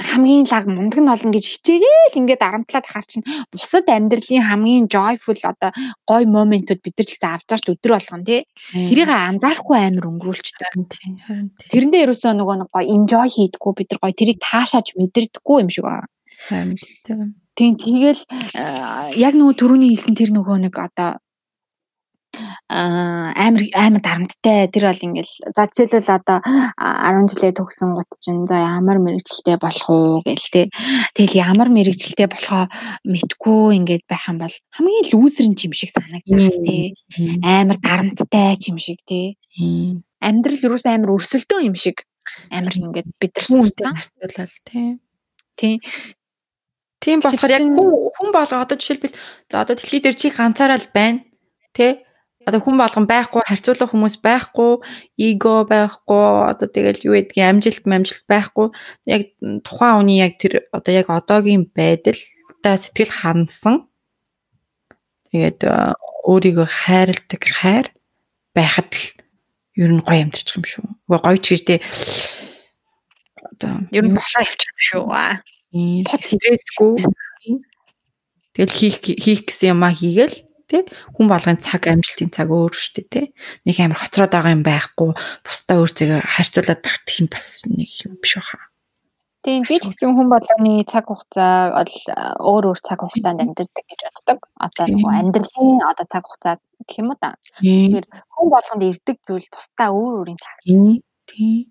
хамгийн лаг мундаг нь олно гэж хичээгээл ингээд арамтлаад ахаар чинь бусад амьдралын хамгийн joyful одоо гоё моментууд бид нар ч гэсэн авч байгаа ч өдөр болгон тий. Тэрийг анзаарахгүй амар өнгөрүүлчихдэг. Тэрэндээ ерөөсөө нөгөө нэг гоё enjoy хийдэггүй бид нар гоё тэрийг таашааж мэдэрдэггүй юм шиг байна. Харин тийм тэгэл яг нөгөө түрүүний хэлсэн тэр нөгөө нэг одоо амар амар дарамттай. Тэр бол ингээл за жишээлбэл одоо 10 жилээ төгсөн гут чинь за ямар мэрэгчлээ болох уу гээл те. Тэгэл ямар мэрэгчлээ болохоо мэдгүй ингээд байх юм бол хамгийн лүүзер юм шиг санагдах те. Амар дарамттай юм шиг те. Амьдрал юу ч амар өрсөлдөө юм шиг амар ингээд бид нар хүмүүстэй харьцуулал те. Тийм. Тийм болохоор яг хүн болго одоо жишээлбэл за одоо дэлхий дээр чи ганцаараа л байна. Тэ? Одоо хүн болгон байхгүй харьцуулах хүмүүс байхгүй эго байхгүй одоо тэгэл юу гэдгийг амжилт амжилт байхгүй яг тухайн хүний яг тэр одоо яг одоогийн байдалтай сэтгэл хансан тэгээд өөрийгөө хайрладаг хайр байхад л ер нь гоё амьдчих юм шүү. Угаа гоё ч гэж те одоо ер нь болоо явчих юм шүү. Стрессгүй. Тэгэл хийх хийх гэсэн юмаа хийгээл тий хүн болгоны цаг амжилтын цаг өөр шүү дээ тий нэг амар хоцроод байгаа юм байхгүй бусдаа өөрсдөө харьцуулаад тагтах юм бас нэг юм биш баха Тийм би ч гэсэн хүн болгоны цаг хугацаа бол өөр өөр цаг хугацаанд амьдардаг гэж боддог. Одоо нөгөө амьдралын одоо цаг хугацаа гэх юм уу та. Тэгэхээр хүн болгонд ирдэг зүйл тусдаа өөр өөрийн цаг. Тийм.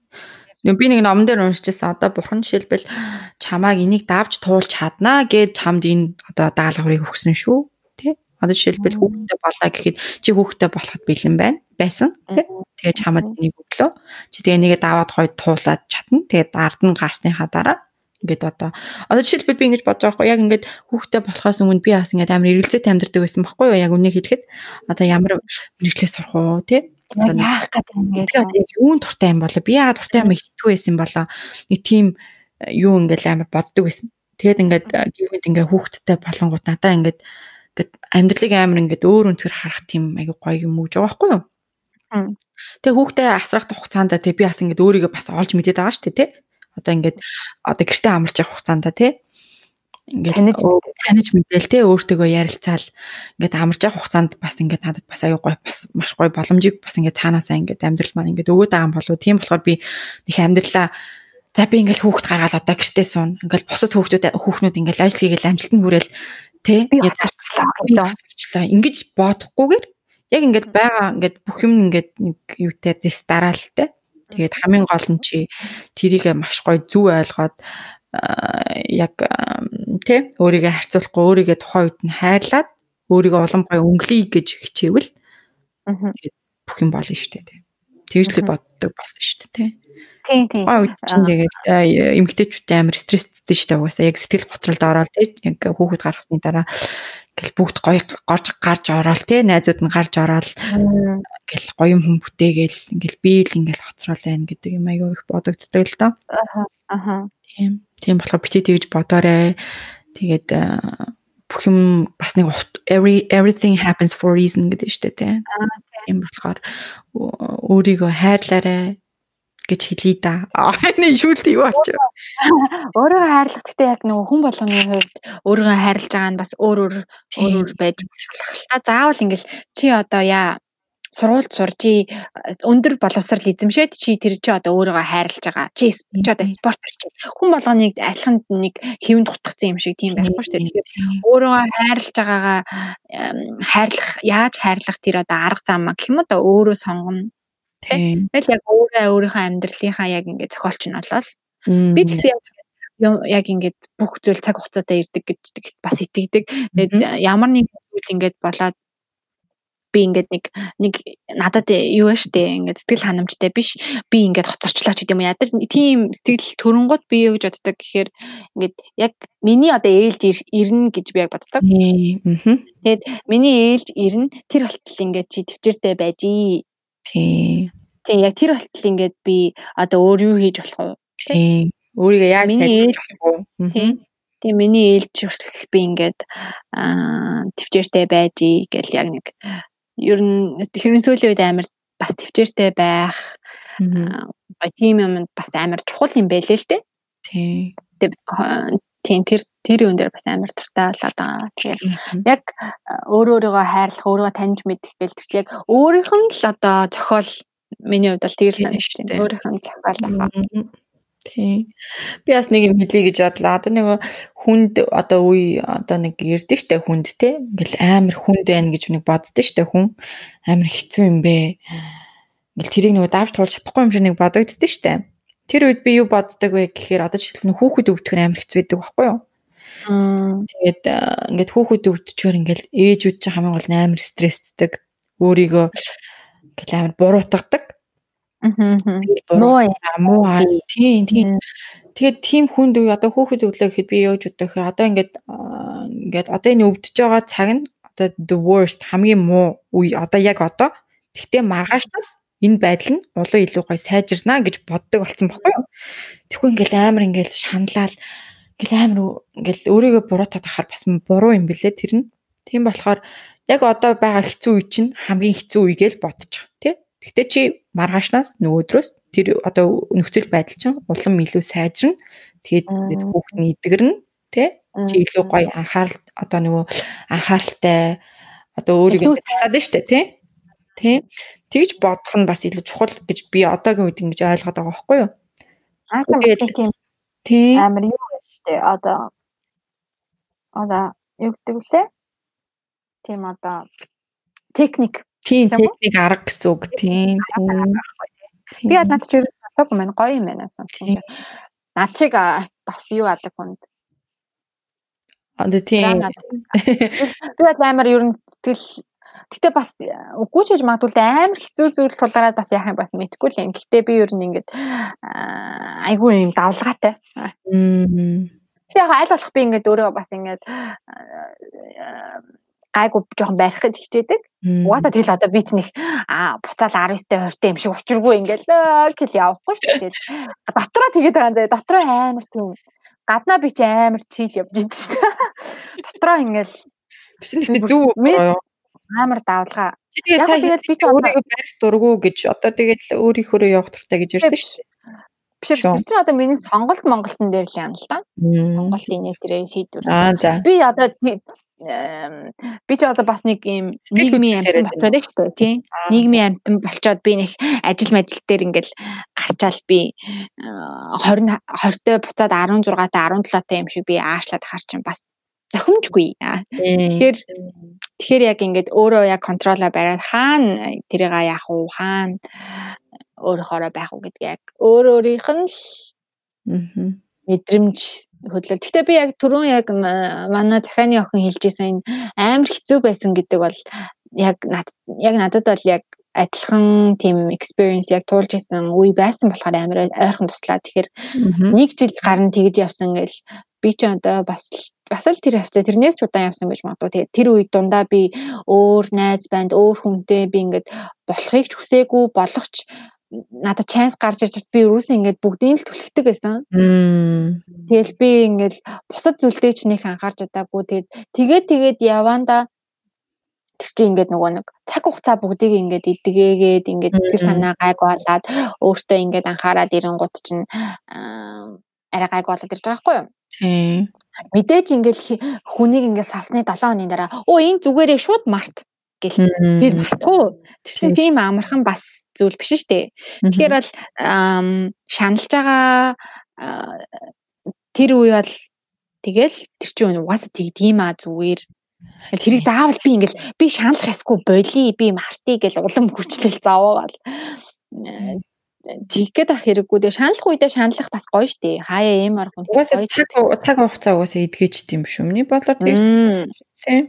Би нэг номон дээр уншижсэн одоо бурхан жишээлбэл чамааг энийг давж туулж чаднаа гэд чамд энэ одоо даалгаврыг өгсөн шүү. Одоо жишээлбэл хүүхдээ болоо гэхэд чи хүүхдээ болоход бэлэн байна. Байсан тий. Тэгээ чамд энийг өглөө. Чи тэгээ нэгэ даваад хойд туулаад чадна. Тэгээ ард нь гарсныхаа дараа ингээд одоо одоо жишээлбэл би ингэж бодож байгаа байхгүй яг ингээд хүүхдээ болохоос өмнө би бас ингээд амар эргэлзээтэй амьдардаг байсан байхгүй юу? Яг үнийг хэлэхэд. Одоо ямар мэрэгчлээ сурах уу тий? Яах гэдэг. ингээд юун туртай юм болоо? Би яагаад туртай юм хитгүй байсан болоо? Нэг тийм э, юу ингээд амар боддог байсан. Тэгээд ингээд гівэнд ингээд хүүхдтэй болонгууд надаа ингээд Гэт амьдралыг амар ингээд өөр өнцгөр харах тийм айгу гоё юм өгж байгаа байхгүй юу? Тэгээ хүүхдээ асрах хугацаанд тэг би бас ингээд өөрийгөө бас олж мэдээд байгаа шүү дээ тий. Одоо ингээд одоо гэртээ амарч явах хугацаанд тий. Ингээд таньж мэдээл тий өөртөөгөө ярилцаал ингээд амарч явах хугацаанд бас ингээд надад бас аюу гоё бас маш гоё боломжийг бас ингээд цаанаасаа ингээд амьдрал маань ингээд өгөөд байгаа юм болов тийм болохоор би нэг амьдралаа за би ингээд хүүхд гаргаад одоо гэртээ суун ингээд бусад хүүхдүүд хүүхнүүд ингээд ажил хийгээл амжилт нь хүрээл Тэ? Ингээд зарчлаа. Ингэж бодохгүйгээр яг ингээд байгаа ингээд бүх юм ингээд нэг юутай дэс дараалтай. Тэгээд хамгийн гол нь чи тэрийг маш гоё зүв ойлгоод яг тэ өөрийгөө харьцуулахгүй өөрийгөө тухайн үед нь хайрлаад өөрийгөө улам гоё өнгөлөе гэж хичээвэл бүх юм болно шүү дээ. Тэгж л боддог болсон шүү дээ. Тийм тийм. Гой үед чинь тэгээд эмгтээчүүдтэй амар стресстэй шүү дээ угаасаа яг сэтгэл готролд ороод яг хүүхэд гаргасны дараа ингээл бүгд гоё горж гарч ороод тийм найзууд нь гарч ороод ингээл гоё юм хүн бүтээгээл ингээл би л ингээл хоцрол байна гэдэг юм аягүй их бодогддог л доо. Аха. Аха. Тийм. Тийм болохоор бити тэгж бодоорой. Тэгээд бүх юм бас нэг every everything happens for reason гэдэг шүү дээ тийм. Тийм болохоор өөрийгөө хайрлаарай гэж хэлье да. Энэ шүүлт юу болчих. Өөрөө хайрлах гэхдээ яг нөгөө хүн болгоны хувьд өөрийгөө хайрлаж байгаа нь бас өөр өөр өөр өөр л та. Заавал ингээл чи одоо яа сургуульд сурчи өндөр боловсрал эзэмшээд чи тэр чи одоо өөрийгөө хайрлаж байгаа. Чи чи одоо спортер чи. Хүн болгоныг алханд нэг хэвэн дутгацсан юм шиг тийм байхгүй шүү дээ. Тэгэхээр өөрийгөө хайрлаж байгаагаа хайрлах яаж хайрлах тэр одоо арга зам гэх юм одоо өөрөө сонгоно Тийм. Тэгэл яг өөрөө өөрийнхөө амьдралынхаа яг ингээд зохиолч нь болол. Би ч гэсэн яг ингээд бүх зүйл цаг хугацаатай ирдэг гэж бас итгэдэг. Тэгээд ямар нэг зүйл ингээд болоод би ингээд нэг нэг надад юу штэ ингээд сэтгэл ханамжтай биш би ингээд хоцорчлоо ч гэдэг юм ядар тийм сэтгэл төрөнгөт би юу гэж боддог гэхээр ингээд яг миний одоо ээлж ирнэ гэж би яг боддог. Тэгээд миний ээлж ирнэ тэр болтол ингээд чи төвчээртэй байж. Тийм. Тийм яг тэр болтол ингээд би одоо өөр юу хийж болох вэ? Тийм. Өөрийгөө яаж сайжруулж болох вэ? Тийм. Тэгээ миний ээлж хүртэл би ингээд аа төвчээртэй байж гэл яг нэг ер нь хэрэн сүүлийн үед амар бас төвчээртэй байх аа тийм юмд бас амар чухал юм байлээ л дээ. Тийм. Тийм тэр тэр юм дээр бас амар туртай болоод байгаа. Тэгээд яг өөрөө өөрийгөө хайрлах, өөрийгөө таньж мэдэх гэл тэр чинь яг өөрийнх нь л одоо зохиол миний хувьд бол тэр л байна. Өөрийнх нь зохиол аа. Тийм. Би бас нэг юм хэлье гэж бодлоо. Одоо нэг хүнд одоо үе одоо нэг ярдэ штэ хүнд те. Ингээл амар хүнд байна гэж нэг боддөө штэ хүн. Амар хэцүү юм бэ. Ингээл тэрийг нэг давж туулж чадахгүй юм шиг нэг бодогддөө штэ. Тэр үед би юу боддог вэ гэхээр одоо жишээлбэл хүүхэд өвдөхөр амар хэцүү байдаг байхгүй юу? Тэгээд ингээд хүүхэд өвдчихөр ингээл ээжүүд чинь хамгийн гол амар стрессддэг. Өөрийгөө ингээл амар буруутгадаг. Муу муу тийм тийм. Тэгээд тийм хүнд үе одоо хүүхэд өглөө гэхэд би яаж боддог гэхээр одоо ингээд ингээд одоо энэ өвдөж байгаа цаг нь одоо the worst хамгийн муу үе. Одоо яг одоо. Тэгтээ маргаашнаас энэ байдал нь улам илүү гоё сайжирнаа гэж боддог болсон байхгүй юу? Тэгэхгүй ингээл амар ингээл шаналал ингээл амар ингээл өөрийгөө буруутаад ахаар бас буруу юм бэлээ тэр нь. Тийм болохоор яг одоо байгаа хэцүү үе чинь хамгийн хэцүү үе гэж бодчих тий. Гэхдээ чи маргаашнаас нөгөөдрөөс тэр одоо нөхцөл байдал чинь улам илүү сайжирна. Тэгээд хүүхэд нь идэгэрнэ тий чи илүү гоё анхаарал одоо нөгөө анхааралтай одоо өөрийгөө тасаад штэ тий тий. Тэгж бодох нь бас илүү чухал гэж би одоогийн үед ингэж ойлгоод байгаа байхгүй юу? Тэгээд тий. Амар юу штэ? Одоо одоо юу гэдэг вүлээ тийм одоо техник. Тийм техник арга гэсэн үг. Тийм. Би бол над чи сонсоогүй маань гоё юм байна сонсон. Над чиг бас юу адаг хүнд. Аа тийм. Би бол амар ер нь тэгэл Гэтэ бас үгүй ч гэж магадгүй амар хэцүү зүйл тулгараад бас яах юм бас мэдэхгүй л юм. Гэтэ би ер нь ингээд айгүй юм давлгаатай. Аа. Яг аль болох би ингээд өөрөө бас ингээд гайгүй жоохон барих гэж хичээдэг. Угаасаа тэгэл одоо би ч нэг аа буцаал 19-тэй 20-тэй юм шиг учиргүй ингээл гэл явахгүй шүү дээ. Дотроо тэгээд байгаа юм заа. Дотроо амар тийм гаднаа би ч амар чийл явж идэв шүү. Дотроо ингээл Тэсэн ихтэй зүв амар давлгаа. Тэгээд тэгээд би ч өөрийгөө барих дурггүй гэж одоо тэгээд өөрийнхөө явах туртай гэж ярьсан шүү дээ. Биш тэр чинь одоо миний сонголт Монголтон дээр л юм л да. Монголын нийтрээ шийдвэр. Аа за. Би одоо би ч одоо бас нэг юм нийгмийн амтан болчиход шүү дээ тийм нийгмийн амтан болчоод би нэг ажил мэдэл дээр ингээл гарчаал би 20 20-той буцаад 16-тай 17-тай юм шиг би аашлаад хар чинь бас зохимжгүй. Тэгэхээр тэгэхээр яг ингээд өөрөө яг контролоо бариад хаана тэрийг яах уу хаана өөрөөрөө байх уу гэдгийг яг өөр өөрийнх нь мэдрэмж хөдлөл. Гэхдээ би яг түрүүн яг манай захааны охин хэлжсэн энэ амар хэцүү байсан гэдэг бол яг яг надад бол яг адилхан тийм experience яг туулж исэн үе байсан болохоор амар ойрхон туслаа. Тэгэхээр нэг жил гарна тэгж явсан гэл би ч одоо бас бас л тэр хавцаа тэрнээс ч удаан явсан байж магадгүй. Тэгээд тэр үед дундаа би өөр найз банд өөр хүнтэй би ингээд болохыг ч хүсээгүй болохч надад чанс гарч ирж би юусэн ингээд бүгдийг л түлхдэг байсан. Тэгэл би ингээд бусад зүйлтэй ч нэг анхаарч удаагүй. Тэгээд тэгээд тэгээд яванда тэр чинь ингээд нөгөө нэг цаг хугацаа бүгдийг ингээд идгээгээд ингээд сэтгэл санаа гайг болоод өөртөө ингээд анхаарад ирэнгууд чинь арай гайг болоод ирж байгаа байхгүй юу? Тийм. Мэдээж ингээд хүнийг ингээд салсны 7 хоногийн дараа оо энэ зүгээрээ шууд март гэл. Тэр мартахгүй. Тэр чинь тийм амархан бас зүйл биш шүү дээ. Тэгэхээр бол шаналж байгаа тэр үе бол тэгэл тэр чинь угаасаа тэгдэм а зүгээр. Тэрийг заавал би ингээл би шаналах ясгүй боли би мартыг гэл улам хүчлэл заавал Тэгэх гээд ах хэрэггүй. Тэгээ шаналх үедээ шаналх бас гоё штэ. Хаяа ийм арга хүн. Угаасаа цаг цаг хугацаа угаасаа эдгэж тийм шүү. Миний бодлоор тийм.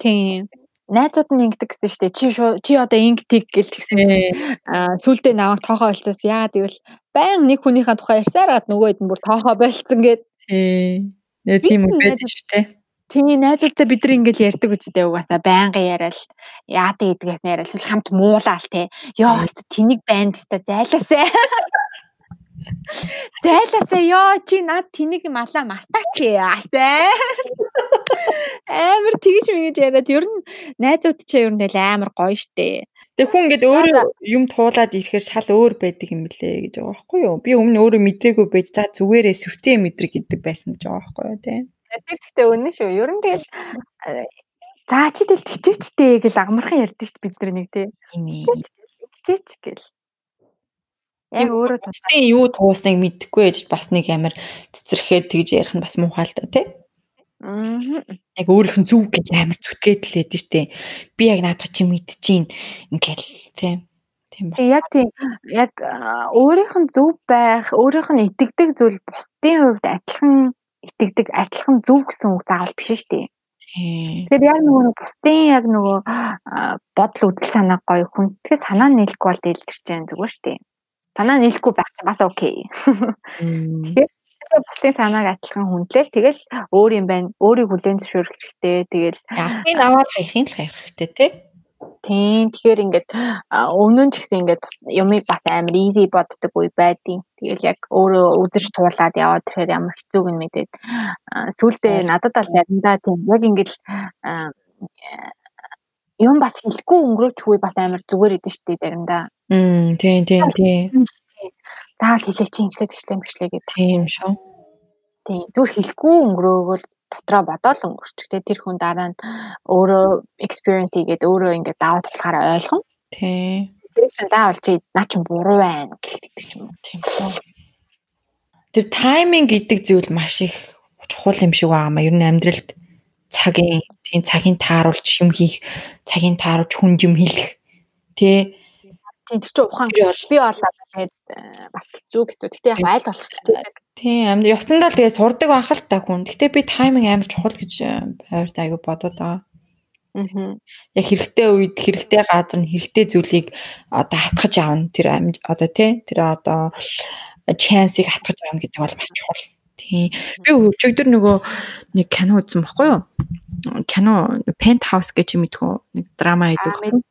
Тийм. Найзууд нь ингэдэг гэсэн штэ. Чи чи одоо ингэдэг гэл тэгсэн. Аа сүулдэ наваг тоохоо олцоос яа тэгвэл баян нэг хүнийхээ тухай ярьсаар гад нөгөө хэд нь бүр тоохоо болцсон гээд. Ээ. Тийм үү байдаг штэ. Чиний найзуудтай бид нар ингээл ярьдаг үстэй угаасаа байнга яриад яадаг гэдгээс яриад хамт муулаал те. Йоо тэнийг банд та зайлаасаа. Зайлаасаа ёо чи над тэнийг малаа мартаач яасаа. Амар тэгж мэгэж яриад ер нь найзууд чи ер нь амар гоё штэ. Тэг хүн ингээд өөрөө юм туулаад ирэхээр шал өөр байдаг юм лээ гэж байгаа байхгүй юу? Би өмнө өөрөө мэдрээгүй байж за зүгээрээ сүртэй мэдрэг гэдэг байсан гэж байгаа байхгүй юу те. Тэр гэхдээ үнэн шүү. Ер нь тэгэл заа чи тэл хичээчтэй гэл агмархан ярьдаг шүү бид нар нэг тий. Хичээч гэл. Яг өөрөө тусдын юу туусныг мэдэхгүй ээж бас нэг амар цэцэрхэд тэгж ярих нь бас муухай л да тий. Аа. Яг өөрийнх нь зүв гэж амар зүтгээд л байдэн штэ. Би яг наадах чи мэдчихээн ингээл тий. Тийм ба. Яг тийм яг өөрийнх нь зөв байх, өөрийнх нь итгэдэг зүйл бусдын хувьд адилхан итгэдэг адилхан зөв гэсэн үг заавал биш шүү дээ. Тэгэхээр яг нөгөө нэг бусдын яг нөгөө бодол үдэл санаа гоё хүн тэгэхээр санаа нийлэхгүй бол дэлгэрч जैन зүгээр шүү дээ. Санаа нийлэхгүй байх чинь бас окей. Тэгэхээр бусдын санааг адилхан хүндлээл тэгэл өөр юм байна. Өөрийг хүлээн зөвшөөрөх хэрэгтэй. Тэгэл яахын аваад хайхын л хайх хэрэгтэй тий. Тийм. Тэгэхээр ингээд өмнө нь ч гэсэн ингээд юмыг бас амар easy боддог үе байдیں۔ Тэгэл яг өөрөө үзэж туулаад яваад тэгэхээр ямар хэцүүг нь мэдээд сүүлдээ надад бол заримдаа тийм яг ингээд юм бас хэлэхгүй өнгөрөөчгүй бас амар зүгээр идэв штэ заримдаа. Мм тийм тийм тийм. Заавал хэлээ чи ингэлээ тэгшлээ мэгшлээ гэх. Тийм шүү. Тийм зүгээр хэлэхгүй өнгөрөөгөл дотроо бодоол өнгөрчтэй тэр хүн дараа нь өөрөө experience хийгээд өөрөө ингээд даваад болохоор ойлгоно. Тий. Тэр чинь заавал чи наа чи буруу байна гэлдэг ч юм уу. Тийм үү. Тэр тайминг гэдэг зүйл маш их чухал юм шиг байна. Ер нь амьдралд цагийн тийм цагийн тааруулж юм хийх, цагийн тааруулж хүнд юм хэлэх. Тэ тийм чи ухаан би боллоо тэгээд бат хэцүү гэдэг. Гэтэ яг айл болох хичээдэг. Тийм амд явцандаа тэгээ сурдаг байх л та хүн. Гэтэ би тайминг амар чухал гэж байрт аягүй бодоод байгаа. Аа. Яг хэрэгтэй үед хэрэгтэй газар нь хэрэгтэй зүйлийг одоо хатгаж аавна. Тэр одоо тий тэр одоо чансыг хатгаж аавна гэдэг бол маш чухал. Тийм. Би өчигдөр нөгөө нэг кино үзсэн баггүй юу? Кино Penthouse гэж юм идэх нэг драма хийдэг.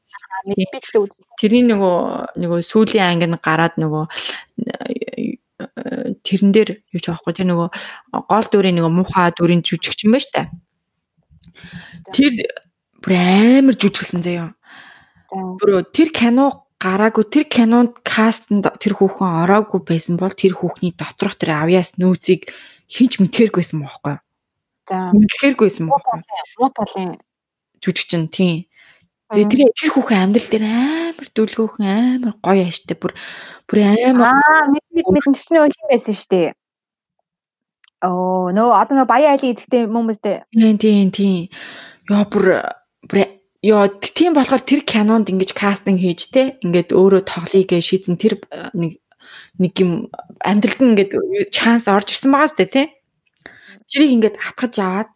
Тэрний нөгөө нөгөө сүүлийн анги нь гараад нөгөө тэрэн дээр юу ч аахгүй тэр нөгөө гол дүрийн нөгөө муухай дүрийн жүжигчин байна штэ. Тэр бүр амар жүжиглсэн заяа. Бүр тэр кино гараагүй тэр кинонд кастнд тэр хүүхэн ороогүй байсан бол тэр хүүхний доторх тэр авьяас нөөцийг хинч мэдхээргүйсэн бохоггүй. За. Мэдхээргүйсэн бохоггүй. Муу талын жүжигчин тийм. Тэгээ тэр тэр хүүхэн амьдрал дээр амар дүлгөөхөн амар гоё ааштай бүр бүр амар аа мэд мэд мэд чинь нөгөө хин байсан шүү дээ. Оо нөө одоо нөгөө баяа айлын идэхтэй юм үстэй. Тийм тийм тийм. Яа бүр бүр Яа тийм болохоор тэр кинонд ингэж кастинг хийж те ингээд өөрөө тоглоё гэж шийдсэн тэр нэг нэг юм амьдралд нь ингээд чанс орж ирсэн байгаа сте те. Тэрийг ингээд атгаж аваад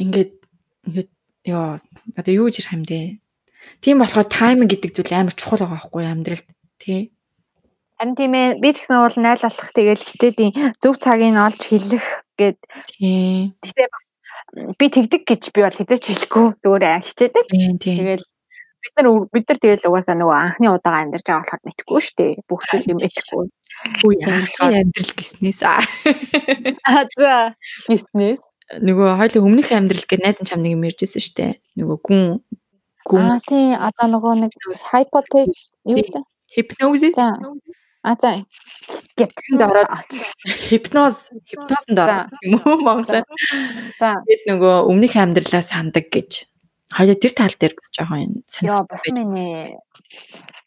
ингээд ингээд яа одоо юу юм бэ? Тийм болохоор тайминг гэдэг зүйл амар чухал байгаа байхгүй амьдралд тий. Харин тийм ээ би ч гэсэн уул найл болох тэгэл хичээдийн зөв цагийг олж хэлэх гээд тий. Тэгтээ би тэгдэг гэж би бол хизээч хэлэхгүй зүгээр хичээдэг. Тэгэл бид нар бид нар тэгэл угаасаа нөгөө анхны удаага амьдарч байгаа болохоор мэдхгүй шүү дээ. Бүх зүйл юм мэдхгүй. Үгүй анхны амьдрал гиснээс аа. Аа за гиснээс нөгөө хоёлын өмнөх амьдрал гэж найз чам нэг юм ярьжсэн шүү дээ. Нөгөө гүн гүн. Аа тий одоо нөгөө нэг hypothesis юу вэ? Hypnosis. А за. Гэтэнд ороод хипноз, хипнозонд ороод юм уу Монголоор. За. Тэгэд нөгөө өмнөх амьдралаа сандаг гэж. Хоёул тэр тал дээр бас жоохон сонирхолтой байж.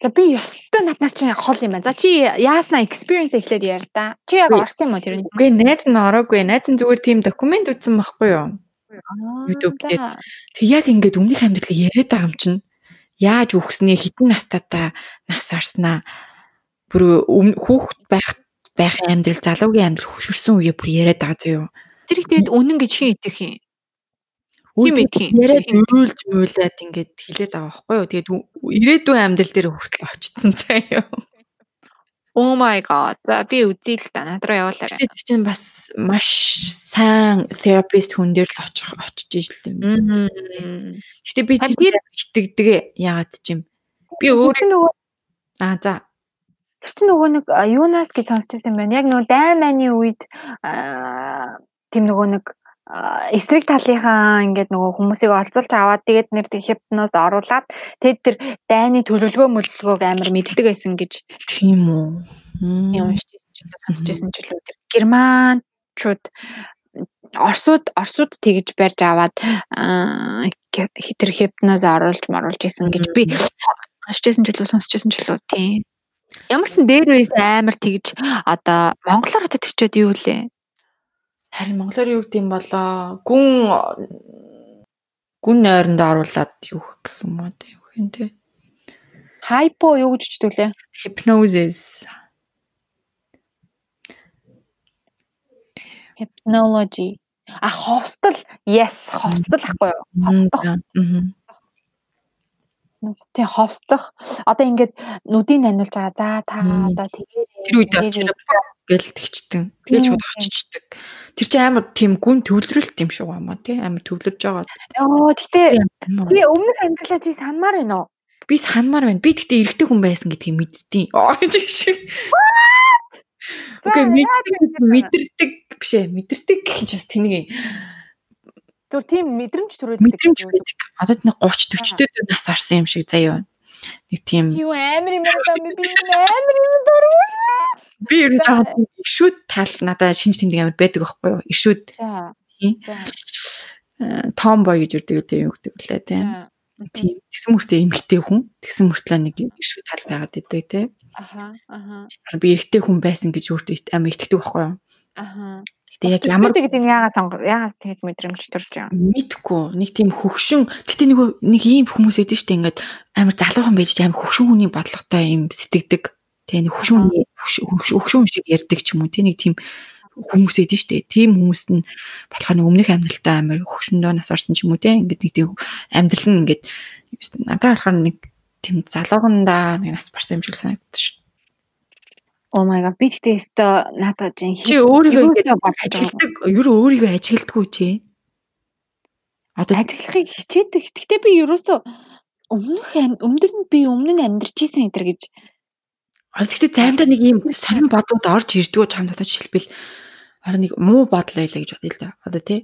Тэгээ би ёстой наднаас чинь хол юм байна. За чи яасна experience эхлээд яар да. Чи яг орсон юм уу тэр нь? Үгүй найз нь ороогүй. Найз нь зүгээр тийм документ үзсэн байхгүй юу? YouTube дээр. Тэг яг ингээд өмнөх амьдралыг яриад байгаа юм чинь. Яаж үхснээ, хитэн настайдаа нас орснаа. бүр хүүхэд байх байхын амьдрал залуугийн амьдрал хөшөрсөн үе бүр яриад байгаа зөө. Тэр их тэгээд үнэн гэж хин идэх юм. Тийм идэх юм. Яриад мөөлж мөөлээд ингээд хилээд байгаа байхгүй юу. Тэгээд ирээдүйн амьдрал дээр хүртэл очсон заяа. Oh my god. За би үзье л да. Над руу явуулаарай. Чи чинь бас маш сайн therapist хүн дээр л очих очиж ижил юм. Гэтэ би тэр итгэдэг яагаад ч юм. Би өөрөө нөгөө Аа за. Тэр чинь нөгөө нэг юунаас гэж сонсч байсан байна. Яг нөгөө дайн майны үед тийм нөгөө нэг эсрэг талынхаа ингээд нөгөө хүмүүсийг олзуулж аваад тэгээд нэр хипноз оруулаад тэгэд тэр дайны төлөвлөгөө мөлөлгөөг амар мэддэг байсан гэж тийм үү. Юм уншижсэн ч сонсчихсэн ч үлээ тэр германчууд орсууд орсууд тэгж барьж аваад тэр хипноз оруулж маруулж исэн гэж би уншижсэн ч үлээ сонсчихсэн ч үлээ тийм. Ямарсан дээр үес амар тэгж одоо монголоор одоо тэрчээд юу лээ Харин монголоор юу гэдэм болоо гүн гүн нойронд оруулаад юу гэх юм аа юу хин тэ. Хайпо юу гэж читүүлээ? Hypnosis. Hypnology. А ховстол. Yes, ховстол ахгүй юу? Ховстох. Тэг ховстох. Одоо ингээд нүдийг наниулж байгаа. За та одоо тэгээ тэр үед очиж гэл тэгчтэн. Тэгэл шууд очичдаг. Тэр чинь амар тийм гүн төвлөрөлт юм шүү гамаа тий амар төвлөрж байгаа. Йоо гэтээ би өмнөх чи санмаар байна уу? Би санмаар байна. Би гэтээ эрэгтэй хүн байсан гэдгийг мэдтiin. Оо чи шиг. Окей мэддэг мэдэрдэг биш ээ мэдэрдэг гэх чинь бас тэнийг Түр тийм мэдрэмж төрүүлдэг. Мэдрэмж байдаг. Одоо нэг 30 40 дэх нас орсон юм шиг заяа. Нэг тийм Юу амар юм байна би амар юм дургуул. Би ер нь жоохон ишүүд тал надад шинж тэмдэг амар байдаг байхгүй юу? Ишүүд. Тийм. Том бой гэж үрдэг үү юу гэдэг лээ тийм. Тийм. Тэгсэн мөртөө эмгтэй хүн. Тэгсэн мөртлөө нэг ишүүд тал байгаад идэг тийм. Аха. Аха. Би эрэгтэй хүн байсан гэж өөртөө амар итгэдэг байхгүй юу? Аха. Гэтэ яг ямар гэдэг нь яагаад сонгор яагаад тэгж мэдрэмж төрж байгаа юм? Мэдхгүй. Нэг тийм хөвшин. Гэтэ нэг нэг ийм хүмүүс эдэн штэ ингээд амар залуухан байж амар хөвшин хүний бодлоготой юм сэтгэдэг. Тэгээ нэг хөшүүн хөшүүн шиг ярддаг ч юм уу тий нэг тийм хүмүүс эдэн штэ. Тийм хүмүүс нь болохоор нэг өмнөх амьдралтаа амар хөшөндөө нас орсон ч юм уу тий ингээд нэг тийм амьдрал нь ингээд надад болохоор нэг тийм залуугандаа нэг нас барсан юм шиг санагддаг шүү. Oh my god би тэгтээ өстө надад жин чи өөрийгөө ажилтдаг ер нь өөрийгөө ажилтдаггүй чи одоо ажиллахыг хичээдэг. Гэхдээ би ерөөсөө өмнөх өмнөд нь би өмнө нь амьдарч исэн энэ гэж Одоо тэгтээ заримдаа нэг ийм сонин бодууд орж ирдгүү чамд одоо жишээлбэл одоо нэг муу бодол байлаа гэж бодъё л да. Одоо тий.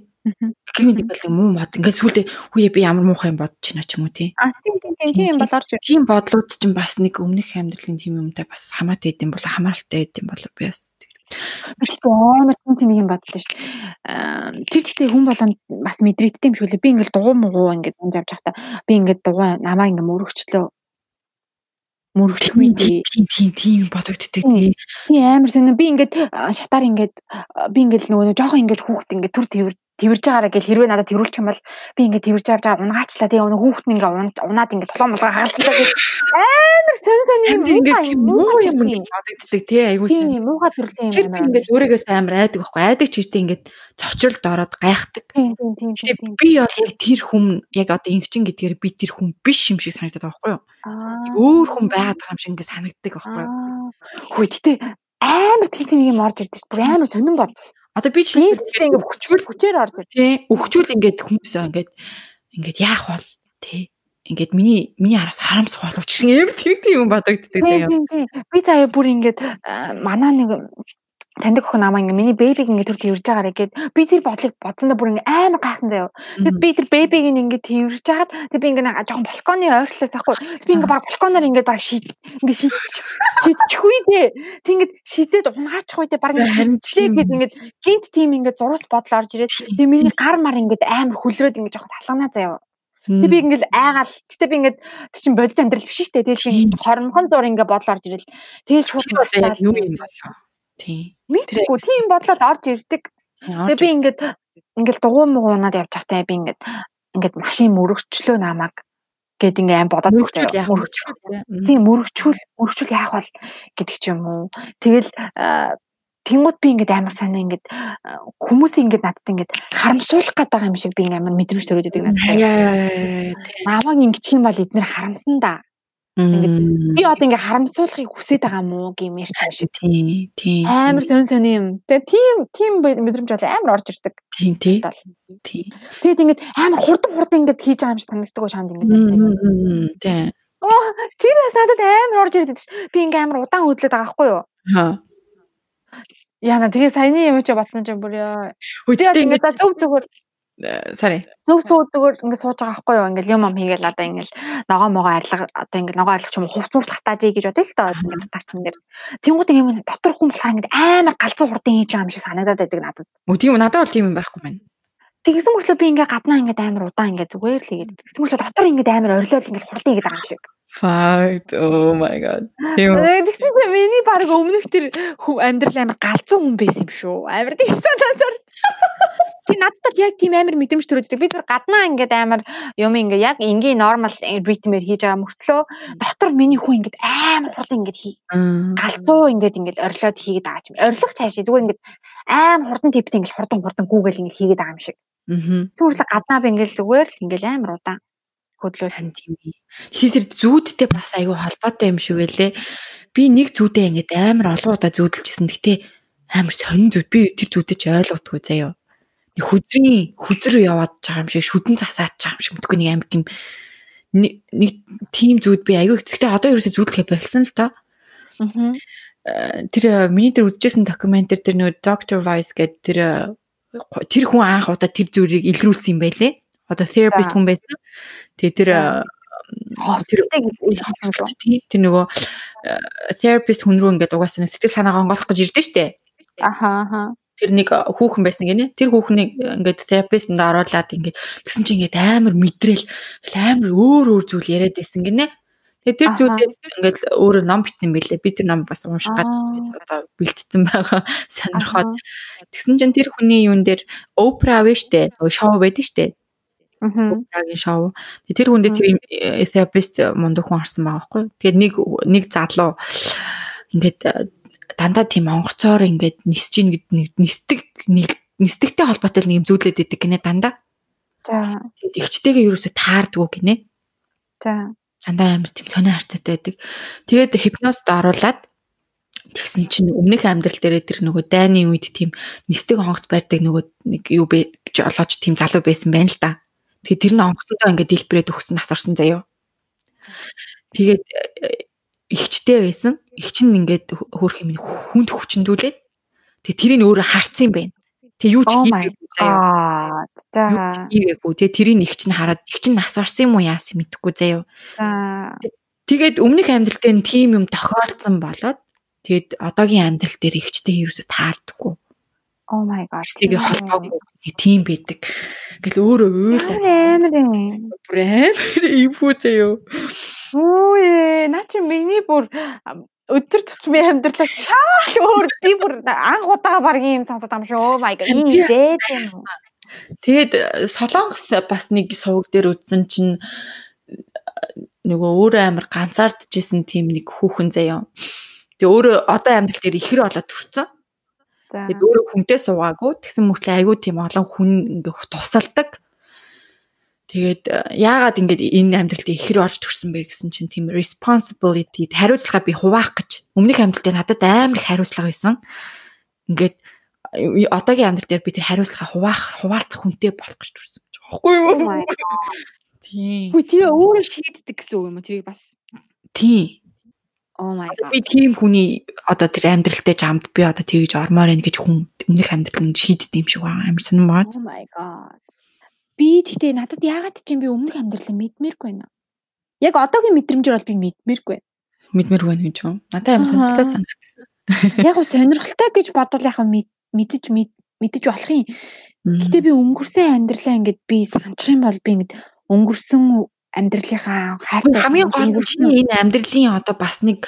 Гэвь нэг бол муу бод. Ингээд сүулдэ хүүе би ямар муухай юм бодож байна ч юм уу тий. А тийм тийм тийм тийм бол орж ирдэг. Тийм бодлууд чинь бас нэг өмнөх амьдралын тийм юмтай бас хамаатай идэм болоо хамааралтай идэм болоо би бас амар тийм тийм юм бодлоо шүү дээ. Тэр гэхдээ хүн болгонд бас мэдрэгддэг юм шүү лээ. Би ингээл дугуй муугуу ингээд унд явж байхдаа би ингээд дугуй намаа ингээд мөрөгчлөө мөрөгчгүй тийм тийм тийм бодогддаг тий. Би амар сонир би ингээд шатаар ингээд би ингээд нөгөө жоохон ингээд хүүхд ингээд түр тэрвэр тэрвэрж байгаараа гэл хэрвээ надад тэрвэрлэх юм бол би ингээд тэрвэрж авч унгаачлаа тэгээ өнөө хүүхд нь ингээд унаад ингээд толгой молгоо хагалцлаа гэх амар сонир сонир юм ингээд муу юм бодогддаг тий айгуу тийм муухай төрлийн юм байна. Ингээд өөрөөс амар айдаг байхгүй айдаг ч гэжтэй ингээд цочролд ороод гайхдаг. Тийм тийм тийм би бол яг тэр хүм яг одоо ингэчин гэдгээр би тэр хүм биш юм шиг санагдаад байгаа байхгүй юу? Өөр хүн байгаад байгаа юм шиг ингээд санагддаг байхгүй юу? Хөөе гэтээ амар тийм нэг юм орж ирдэж бүр амар сонирн бод. Одоо би чинь ингээд хүчмэл хүчээр орж ир. Тий. Өвчүүл ингээд хүмүүсээ ингээд ингээд яах бол тий. Ингээд миний миний араас харамсах боловч гэсэн юм тийм тийм юм бодогддаг тийм. Би заяа бүр ингээд манаа нэг таньдаг охин намаа ингээ миний бэбиг ингээ түр тэрж байгаарэ гэд би тэр бодлыг бодсондоо бүр ингээ амар гайхсан заяа. Тэгээд би тэр бэбиг ингээ тэрж жагаад тэг би ингээ жоохон балконы ойрлолоос ахгүй би ингээ баг балконоор ингээ баг шийд ингээ шийд шийдчихгүй дээ. Тэг ингээ шийдээд унгаачих үедээ баг ингээ хэмжлээ гэд ингээ гинт тим ингээ зурус бодол орж ирээд тэг миний гар мар ингээ амар хүлрээд ингээ жоохон салганаа заяа. Тэг би ингээл айгаал. Гэтэ би ингээд чинь бодит амьдрал биш шүү дээ. Тэгээд би хоромхон зур ингээ бодол орж ирэл. Тэгээд шууд юу юм болоо. Тийм. Мэдгүй тийм бодлоод орж ирдэг. Тэгээ би ингээд ингээд дугуй муугаад явж байхдаа би ингээд ингээд машин мөрөгчлөө намайг. гэд ингээ аим бодоод мөрөгчүүл яах вэ? Тийм мөрөгчүүл мөрөгчүүл яах бол гэдэг ч юм уу. Тэгэл Тэнгууд би ингээд амар сонио ингээд хүмүүсийг ингээд надад ингээд харамсуулах гэдэг юм шиг би амар мэдрэмж төрөөд байдаг надад. Намайг ингэчих юм бол эднэр харамсан да. Ингээд би одоо ингээ харамсуулахыг хүсэж байгаа мó гэмээр ч юм шиг. Тийм, тийм. Амар сон сон юм. Тэгээ тийм тийм мэдрэмж бол амар орж ирдэг. Тийм, тийм. Тийм. Тэгээд ингээд амар хурдан хурдан ингээд хийж байгаа юм шиг санагддаг гоо шаанд ингээд. Тийм. Оо, тэр надад амар орж ирдэг. Би ингээ амар удаан хөдлөд байгаа байхгүй юу? Аа. Яна тэгээ саяны юм чи батсан чинь бүр яа. Үгүй ингээд зөв зөвөр sorry. Зөв зөв зүгээр ингээд сууж байгаа байхгүй юу? Ингээд юм ам хийгээл одоо ингээд ногоо могоо арилга одоо ингээд ногоо арилгач юм хувц хувц хатааж ий гэж бодъё л доо ингээд татагчсан дээр. Тэнгууд юм дотор хүн болохоор ингээд амар галзуу хурдан хийж байгаа юм шиг санагдаад байдаг надад. Үгүй тийм надад бол тийм юм байхгүй байна. Тэгсэн мөртлөө би ингээд гаднаа ингээд амар удаан ингээд зүгээр л хийгээд. Тэгсэн мөртлөө дотор ингээд амар орилол ингээд хурдан хийгээд байгаа юм шиг. Fact. Oh my god. Тийм. Тэгсэн миний баг өмнөх тэр амьдрал амар галзуу хүн байсан юм шүү. Амар тийм санаад Тэг надад яг тийм амар мэдрэмж төрөөддөг. Би тэр гаднаа ингээд амар юм ингээд яг энгийн нормал ритмээр хийж байгаа мөртлөө дотор миний хүн ингээд амар хурдан ингээд хий. Галзуу ингээд ингээд орилоод хийгээд байгаа юм. Орилох цаашаа зүгээр ингээд амар хурдан типтэй ингээд хурдан хурдан гүүгээл ингээд хийгээд байгаа юм шиг. Аа. Сүүрлэг гаднаа би ингээд зүгээр л ингээд амар удаан хөдлөөл хан тийм. Тэгэхээр тэр зүүдтэй бас айгүй холбоотой юм шиг байлээ. Би нэг зүүдээ ингээд амар олон удаа зүүдэлжсэн. Гэтэ амар сонин зүуд. Би тэр зүүдэж ойлгохгүй заяа хүзрийн хүзэр яваад байгаа юм шиг шүдэн засаач байгаа юм шиг мэдгүй нэг амар тийм нэг тийм зүуд би аягүй гэхдээ одоо ерөөсөө зүудлэхэ болцсон л та. Аа. Э, тэр миний тэр үзчихсэн докюментэр тэр нөгөө Dr. Vice гэдэг тэр тэр хүн анх удаа тэр зүрийг илрүүлсэн юм байлээ. Одоо therapist хүн байсан. Тэгээ тэр тэр тэр нөгөө therapist хүн рүү ингээд угаасаа сэтгэл санаагаа онгойлох гэж ирдэ штэ. Аха аха тэр нэг хүүхэн байсан гинэ. Тэр хүүхнийг ингээд терапевтэнд оруулаад ингээд тэгсэн чинь ингээд амар мэдрээл амар өөр өөр зүйл яриад байсан гинэ. Тэгээ тэр зүйлээс ингээд өөрөө ном бичсэн байлээ. Би тэр ном бас унших гад одоо бэлтцсэн байгаа. Сонирхоод тэгсэн чинь тэр хүний юун дээр Oprah вэ штэ. Шоу байдаг штэ. Oprah-гийн шоу. Тэр хүндээ тэр терапевт мундаг хүн орсон байгаа байхгүй. Тэгээд нэг нэг залуу ингээд дандаа тийм онгоцоор ингээд нисэж ийн гэд нэг нисдэг нисдэгтэй холбоотой нэг юм зүйлээд идэг гинэ дандаа. За. Тэгээд ихчтэйгээ юусоо таардгүй гинэ. За. Дандаа амар тийм сонио харцаатай байдаг. Тэгээд хипнозд оруулаад тэгсэн чинь өмнөх амьдрал дээрээ тэр нөгөө дайны үед тийм нисдэг онгоц барьдаг нөгөө нэг юу бэ жолооч тийм залуу байсан байна л да. Тэгээд тэр нь онгоцтой ингээд дэлбэрээд өгсөн нас орсон заяо. Тэгээд ихчтэй байсан. Игч нь ингээд хөөх юм хүнд хүчндүүлээд тэгээ тэрийг өөрөө харцсан юм байна. Тэгээ юу ч хийгээгүй заяа. За. Хийгээгүй. Тэгээ тэрийг игч нь хараад игч нь нас барсан юм уу яасан мэдэхгүй заяа. За. Тэгээд өмнөх амьдрал дээр тийм юм тохиолдсон болоод тэгээд одоогийн амьдрал дээр игчтэй ерөөсө таардаггүй. Oh my god. Тэгээ холбоогүй тийм байдаг. Ингээл өөрөө уйлаа. Амар юм. Бүр амар юм хүү заяа. Үе, наа чи миний бүр өдөр тутмын амьдралаа шаал өөр би бүр анх удаа баг юм сонсоод юм шүү. Oh my god. Ийм бэд юм. Тэгээд э, Солонгос бас нэг сувг дээр үзсэн чинь нөгөө өөрөө амар ганцаардчихсэн тийм нэг хүүхэн заяа. Тэгээ өөрөө одоо амьдрал дээр ихэр болоод төрцөн. Тэгээд өөрөө хүнтэй суугаагүй. Тэгсэн мөртлөө айгүй тийм олон хүн ингээ тусалдаг. Тэгээд э, яагаад ингэж энэ амьдралд ихэр орж төрсөн бэ гэсэн чинь тийм responsibility хариуцлага би хуваах гэж өмнөх амьдралд надад амар их хариуцлага байсан. Ингээд э, одоогийн амьдрал дээр би тэр хариуцлага хуваах хуваалцах хүнтэй болох гэж төрсөн гэж байхгүй юу? Тийм. Хүй тий өөрөө шийддэг гэсэн үг юм уу? Тэрийг бас. Тийм. Oh my god. Би тийм хүний одоо тэр амьдралтай жамд би одоо тэгж ормоор байна гэж хүн өмнөх амьдрал нь шийддэг юм шиг байгаа юм сонирм баа. Oh my god. Би тэгтээ надад яагаад ч юм би өмнөх амьдралаа мэдмээргүй байна. Яг одоогийн мэдрэмжээр бол би мэдмээргүй. Мэдмээргүй байна гэж юу? Надад аим сонирхолтой санагдсан. Яг гоо сонирхолтой гэж бодвол яг мэдэж мэдэж болох юм. Гэтэ би өнгөрсөн амьдралаа ингээд би санах юм бол би ингээд өнгөрсөн амьдралынхаа хайртай хамгийн гол нь чиний энэ амьдралын одоо бас нэг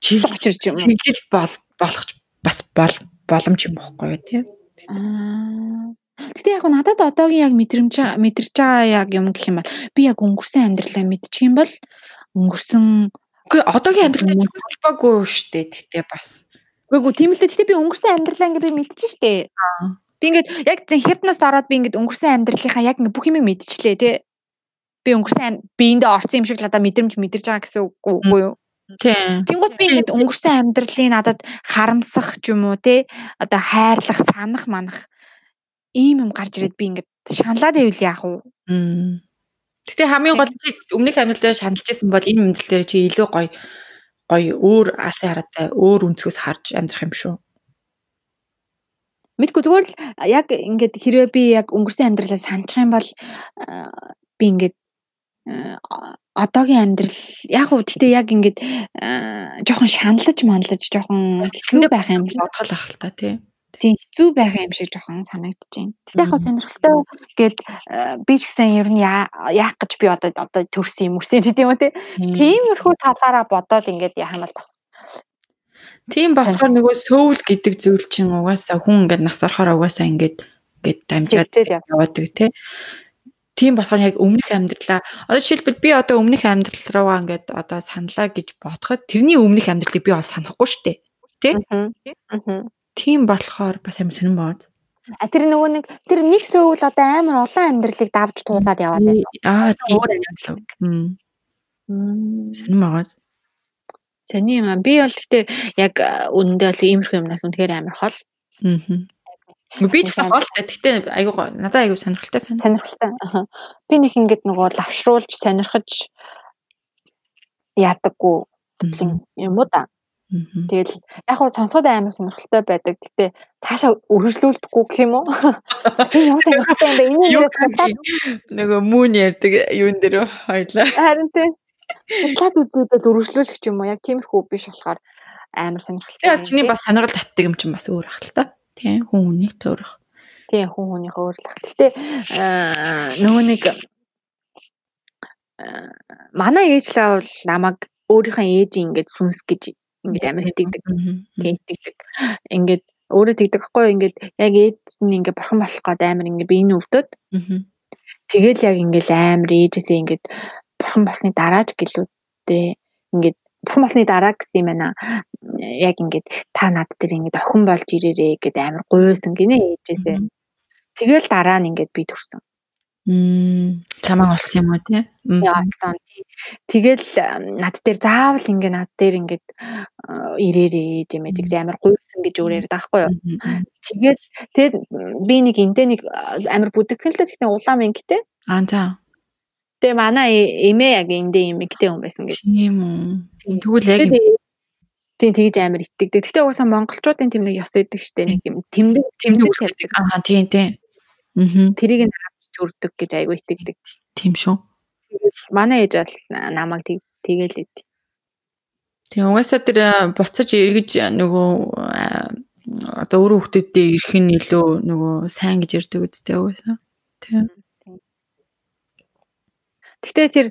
чиглэлж юм. Чиглэл бол болох бас бол боломж юм бохгүй юу тий. Гэтэ яг надад одоогийн яг мэдрэмж мэдэрч байгаа яг юм гэх юм бол би яг өнгөрсөн амьдралаа мэдчих юм бол өнгөрсөн Үгүй одоогийн амьдралтай холбоогүй шүү дээ. Тэгтээ бас. Үгүй тийм л дээ. Тэгтээ би өнгөрсөн амьдралаа ингээ би мэдчих шүү дээ. Би ингээд яг зэн хятнаас ороод би ингээд өнгөрсөн амьдралынхаа яг ингээ бүх юм мэдчихлээ тий. Би өнгөрсөн биендээ орсон юм шиг л одоо мэдрэмж мэдэрч байгаа гэсэн үгүй юу? Тийм. Тэнгууд би ингээд өнгөрсөн амьдралын надад харамсах ч юм уу тий. Одоо хайрлах, санах, манах ийм юм гарч ирээд би ингээд шаналаад ивэл яах вэ? Гэтэ хамгийн гол чи өмнөх амьдралдаа шаналж исэн бол энэ амьдрал дээр чи илүү гоё гоё өөр асын хараатай өөр өнцгөөс харж амьдрах юм шүү. Мэдгүй зүгээр л яг ингээд хэрвээ би яг өнгөрсөн амьдралаа санах юм бол би ингээд одоогийн амьдрал. Яг уу гэхдээ яг ингээд жоохон шаналж манлаж жоохон хэцүү байх юм бодгол ах л та тий. Тийм хэцүү байгаа юм шиг жоохон санагдаж байна. Тэгтээ яг сонирхолтой гэд э, би ч гэсэн ер нь яах гэж би одоо одоо төрсөн юм үрсэн ч тийм үү тиймэрхүү талаараа бодоод ингээд яах юм бол бас. Тийм болохоор нөгөө сөүл гэдэг зүйл чинь угаасаа хүн ингээд нас орохоор угаасаа ингээд ингээд дамжаад яваадаг тий. Тийм болохоор яг өмнөх амьдралаа одоо жишээлбэл би одоо өмнөх амьдрал руугаа ингээд одоо саналаа гэж бодоход тэрний өмнөх амьдралыг би бас санахгүй шүү дээ. Аа. Тийм болохоор бас амар сонирн бооз. А тэр нөгөө нэг тэр нэг сөөвл одоо амар олон амьдралыг давж туулаад яваад байна. Аа тийм амьдлаа. Мм. Сонирн бооз. Сони юм аа. Би бол гэхдээ яг үнэндээ бол иймэрхүү юмнаас үнэхээр амар хол. Аа. Би ч гэсэн голтой. Гэхдээ айгуу надад айгуу сонирхолтой санаа. Сонирхолтой. Аа. Би нэг ингээд нөгөө лавшруулж сонирхож яадаггүй юм уу да. Тэгэл яг хуу сонсоход амар сонирхолтой байдаг. Гэтэ цаашаа үргэлжлүүлдэггүй гэх юм уу? Тийм ямар сонирхолтой юм бэ? Энэ нэрээ нөгөө мөн ярьдаг юун дээр хоёлаа. Харин тийм. Судлаад үзээд үргэлжлүүлэх юм уу? Яг тиймэрхүү биш болохоор амар сонирхолтой. Тэгээд чиний бас сонирхол татдаг юм чинь бас өөр ах л та. Тийм хүн хүнийг төөрөх. Тийм хүн хүнийх өөр л ах. Гэтэ нөгөө нэг манай ээж лаа бол намайг өөрийнхөө ээжийн ингээд сүнс гэж ингээд амар хэтгдэг. Тийм хэтгдэг. Ингээд өөрөө тэгдэг хгүй ингээд яг ээж нь ингээд бурхан болох гээд амар ингээд биений өвдөд. Тэгэл яг ингээд амар ээжээсээ ингээд бурхан болсны дараач гэлүүдтэй ингээд бурхан болсны дараа гэсэн юм байна. Яг ингээд та над дээр ингээд охин болж ирээрээ гэд амар гуйсан гинэ ээжээсээ. Тэгэл дараа нь ингээд би төрсөн. Мм чамааг олсон юм уу тий? Яасан тий. Тэгэл над дээр заавал ингээ над дээр ингээд ирээрээ гэмэдэг амар гуйсан гэж өөр яриад байхгүй юу. Тэгэл тэгэд би нэг эндээ нэг амар бүдэгхэн л гэхдээ улаан мэнгтэй. Аа за. Тэгээ манай эмээ яг эндээ эмэгтэй хүн байсан гэж. Тийм үү. Тэгвэл яг Тийм тэгж амар итгэдэг. Гэхдээ угаасаа монголчуудын тэм нэг ёс өгдөг штэ нэг юм тэмдэг тэмдэг үүсгэдэг. Аа тийм тийм. Аа. Тэрийг нь төрдөг гэж айгүй итгэдэг. Тийм шүү. Манай ээж бол намайг тэгэл ид. Тийм угаасаа тэр буцаж эргэж нөгөө одоо өөр хүмүүстэй ирэх нь илүү нөгөө сайн гэж ярьдаг үстэй угаасаа. Тийм. Гэтэ тэр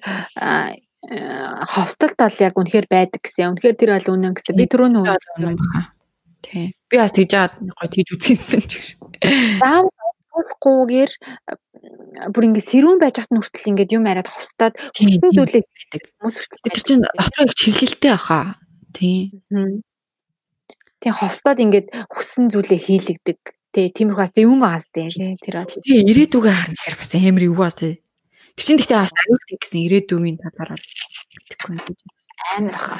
хостелт бол яг үнэхээр байдаг гэсэн. Үнэхээр тэр бол үнэн гэсэн. Би түрүү нөгөө Тийм. Би бас тэгж аваад гоё тэгж үзсэн ч гэж. Заавал болохгүйгээр бүр ингээд сэрүүн байж хат нүртэл ингээд юм яриад ховстоод хүссэн зүйлээ байдаг. Хүмүүс хүртэл тэр чинь дотроо их чиглэлтэй баха. Тийм. Тийм ховстоод ингээд хүссэн зүйлээ хийлэгдэг. Тий, тиймэрхүү бас юм байгаас тий. Тэр бол. Тий, ирээдүгөө харахаар бас амар юу бас тий. Тэр чинь гэхдээ бас аюултай гэсэн ирээдүгийн талаар мэдэхгүй юм гэж амар хаа.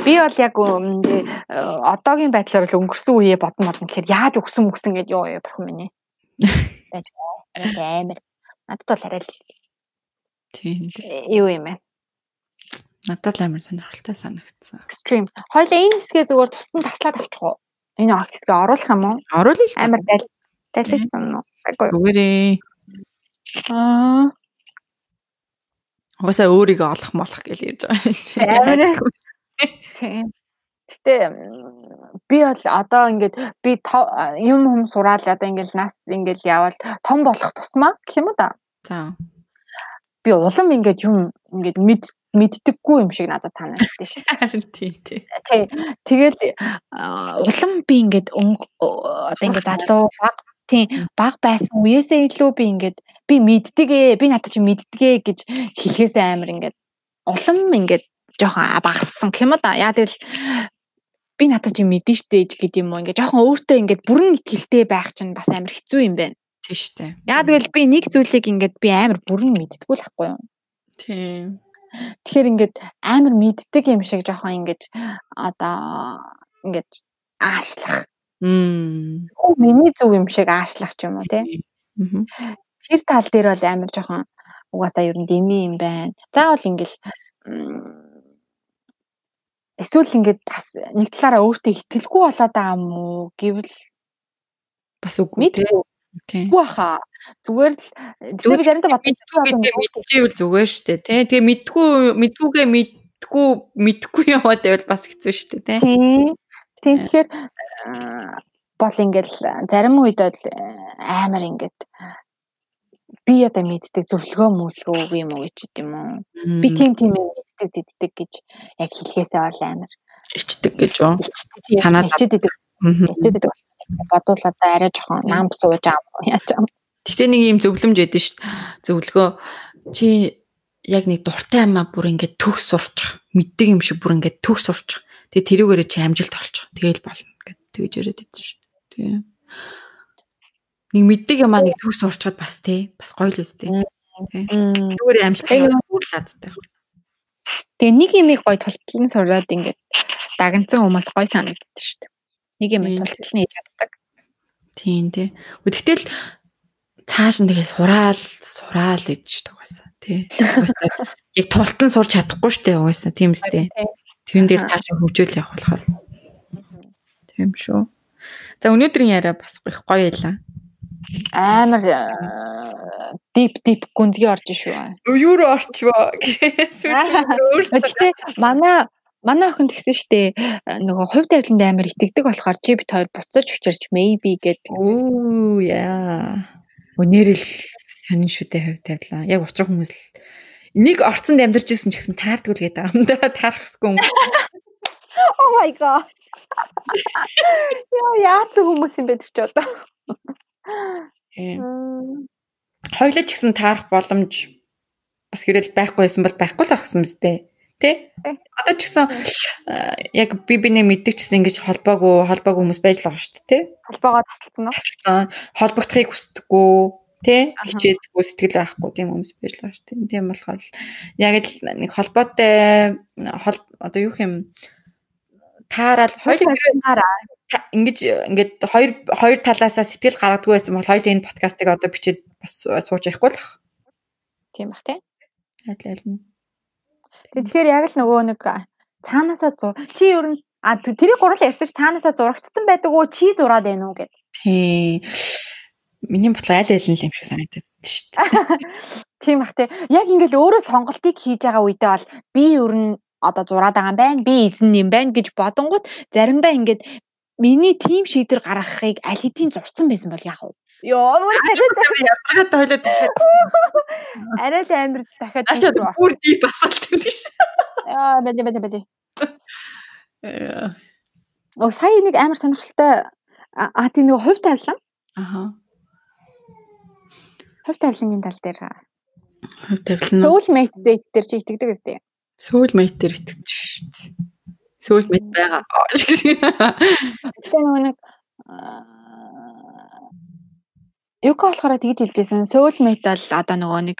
Би бол яг одоогийн байдлаар л өнгөрсөн үеэ бодно бодно гэхээр яаж өгсөн мөсөн гэдээ ёо ёо бурхан минь. амар. Надад бол арай л тийм юу юм бэ? Надад л амар сонирхолтой санагдсан. Extreme. Хоёлаа энэ хэсгээ зүгээр тусдан таслаад авчих уу? Энэ хэсгээ оруулах юм уу? Оруулъя л. Амар дал. Далилсан уу? Үгээрээ. Аа. Угаасаа өөрийгөө олох молох гэж ярьж байгаа юм. Тийм. Гэтэ би бол одоо ингээд би юм хүм сураал одоо ингээд нас ингээд явал том болох тусмаа гэх юм да. За. Би улам ингээд юм ингээд мэд мэддэггүй юм шиг надад санагдсан шүү дээ. Тий, тий. Тий. Тэгэл улам би ингээд одоо ингээд залуу баг Тийм баг байсан үеэсээ илүү би ингээд би мэддэг ээ би надад чи мэддэг ээ гэж хэлхээс амар ингээд улам ингээд жоохон багассан гэх юм да. Яа тэгэл би надад чи мэдэн штэ гэдэг юм уу ингээд жоохон өөртөө ингээд бүрэн ихтэй байх чинь бас амар хэцүү юм байна. Тийм штэ. Яа тэгэл би нэг зүйлийг ингээд би амар бүрэн мэддэггүй л хгүй юу. Тийм. Тэгэхээр ингээд амар мэддэг юм шиг жоохон ингээд одоо ингээд аашлах. Мм. Миний зөв юм шиг аашлах ч юм уу тий. Тэр тал дээр бол амар жоохон угаасаа ер нь дэмий юм байна. Заавал ингээл эсвэл ингээд бас нэг талаараа өөртөө ихтэлгүй болоод байгаа юм уу гэвэл бас үгүй тий. Тийм. Баха. Зүгээр л зүгээр заримдаа гэдэг мэдчихвэл зүгээр штэ тий. Тэгээ мэдгүй мэдгүйгээ мэдгүй мэдгүй яваад байвал бас хэцүү штэ тий. Тийм. Тийм тэгэхээр бол ингээл зарим үед бол амар ингээд би одоо мэддэг зөвлөгөө мөглөө юм уу гэж юм уу. Би тийм тийм мэддэг диддэг гэж яг хэлхээсээ бол амар ичдэг гэж юу. Танаа ичдэг. Ичдэг бодвол одоо арай жоохон нам сууж аа яаж юм. Гэтэ нэг юм зөвлөмж ядэн шүү дээ. Зөвлөгөө чи яг нэг дуртай амаа бүр ингээд төгс сурчих. Мэддэг юм шиг бүр ингээд төгс сурчих. Тэгээ тэрүүгээрээ чи амжилт олчих. Тэгээл болно гэд тэгэж яриад байдаг шүү дээ. Тэгээ. Нэг мэддэг юмаа нэг төгс сурчаад бас тий. Бас гоё л үстэй. Тий. Тэрүүгээрээ амжилт хүрлээдтэй. Тэгээ нэг юмыг гоё тултлан сураад ингээд дагнцсан хүмүүс гоё санагддаг шүү дээ. Нэг юм тултал нь хийж чаддаг. Тийм тий. Гэхдээ л цааш нь тэгээ сураал сураал гэж шүү угаасаа тий. Яг тултан сурч чадахгүй шүү дээ угаасаа тийм үстэй. Тэрэн дээр цааш хөгжөөл явах болохоор. Тийм шүү. За өнөөдрийн яриа бас их гоё байлаа. Амар дип дип гүнзгий орж шүү. Юу руу орчвоо гэсэн. Гэхдээ манай манай охин тэгсэн штэ нөгөө хувь тавиланд амар итгэдэг болохоор чи бит хоёр буцаж учирч maybe гэдэг. Оо яа. Өнөөр л сонин шүү дээ хувь тавилаа. Яг учрах хүмүүс л нэг орцонд амьдарч исэн ч гэсэн таардгүй л гэдэг юм да таарахсгүй. Oh my god. Яа яац хүмүүс юм бэ тэр ч одоо. Хойлоо ч гэсэн таарах боломж бас хэрэл байхгүйсэн бол байхгүй л ахсан мэт. Тэ? Одоо ч гэсэн яг би бинэ мэддэг чсэн ингэж холбоогүй холбоогүй хүмүүс байж л байгаа шүү дээ, тэ? Холбоогоо тасалсан уу? Тасалсан. Холбогдохыг хүсдэггүй, тэ? Хичээдэггүй сэтгэл байхгүй тийм хүмүүс байж л байгаа шүү дээ. Тийм болохоор яг л нэг холбоотой одоо юу юм таарал хоёул ингэж ингээд хоёр хоёр талаасаа сэтгэл гаргадгүй байсан бол хоёул энэ подкастыг одоо бичиж бас сууж явахгүй л бах. Тийм бах тий. Аль аль нь Тэгэхээр яг л нөгөө нэг цаанаасаа зур чи ер нь а тэрийг гурал ярьсан чи цаанаасаа зурагдсан байдаг уу чи зураад байна уу гэд. Тий. Миний бодлоо аль аль нь юм шиг санагдаад шүү дээ. Тийм бах тий. Яг ингээл өөрөө сонголтыг хийж байгаа үедээ бол би ер нь одоо зураад байгаа юм байна. Би эзэн юм байна гэж бодонгууд заримдаа ингээд миний тим шийдвэр гаргахыг аль хэдийн зурцсан байсан бол яах вэ? Йоо, өөрөө ядаргаад тойлоод арай л амир дахиад Ачаа бүр дип асуулт юм биш. Аа, бэлээ бэлээ бэлээ. Оо, сая нэг амар сонирхолтой а тийм нэг хувь тавилан. Аха. Хувь тавилангийн тал дээр. Хувь тавилан. Soulmate date дээр чи итгэдэг үстэй. Soulmate дээр итгэдэг шүү дээ. Soulmate байгаа. Тэгэхээр нэг Юка болохоор тэгж хэлжсэн. Soulmate бол одоо нөгөө нэг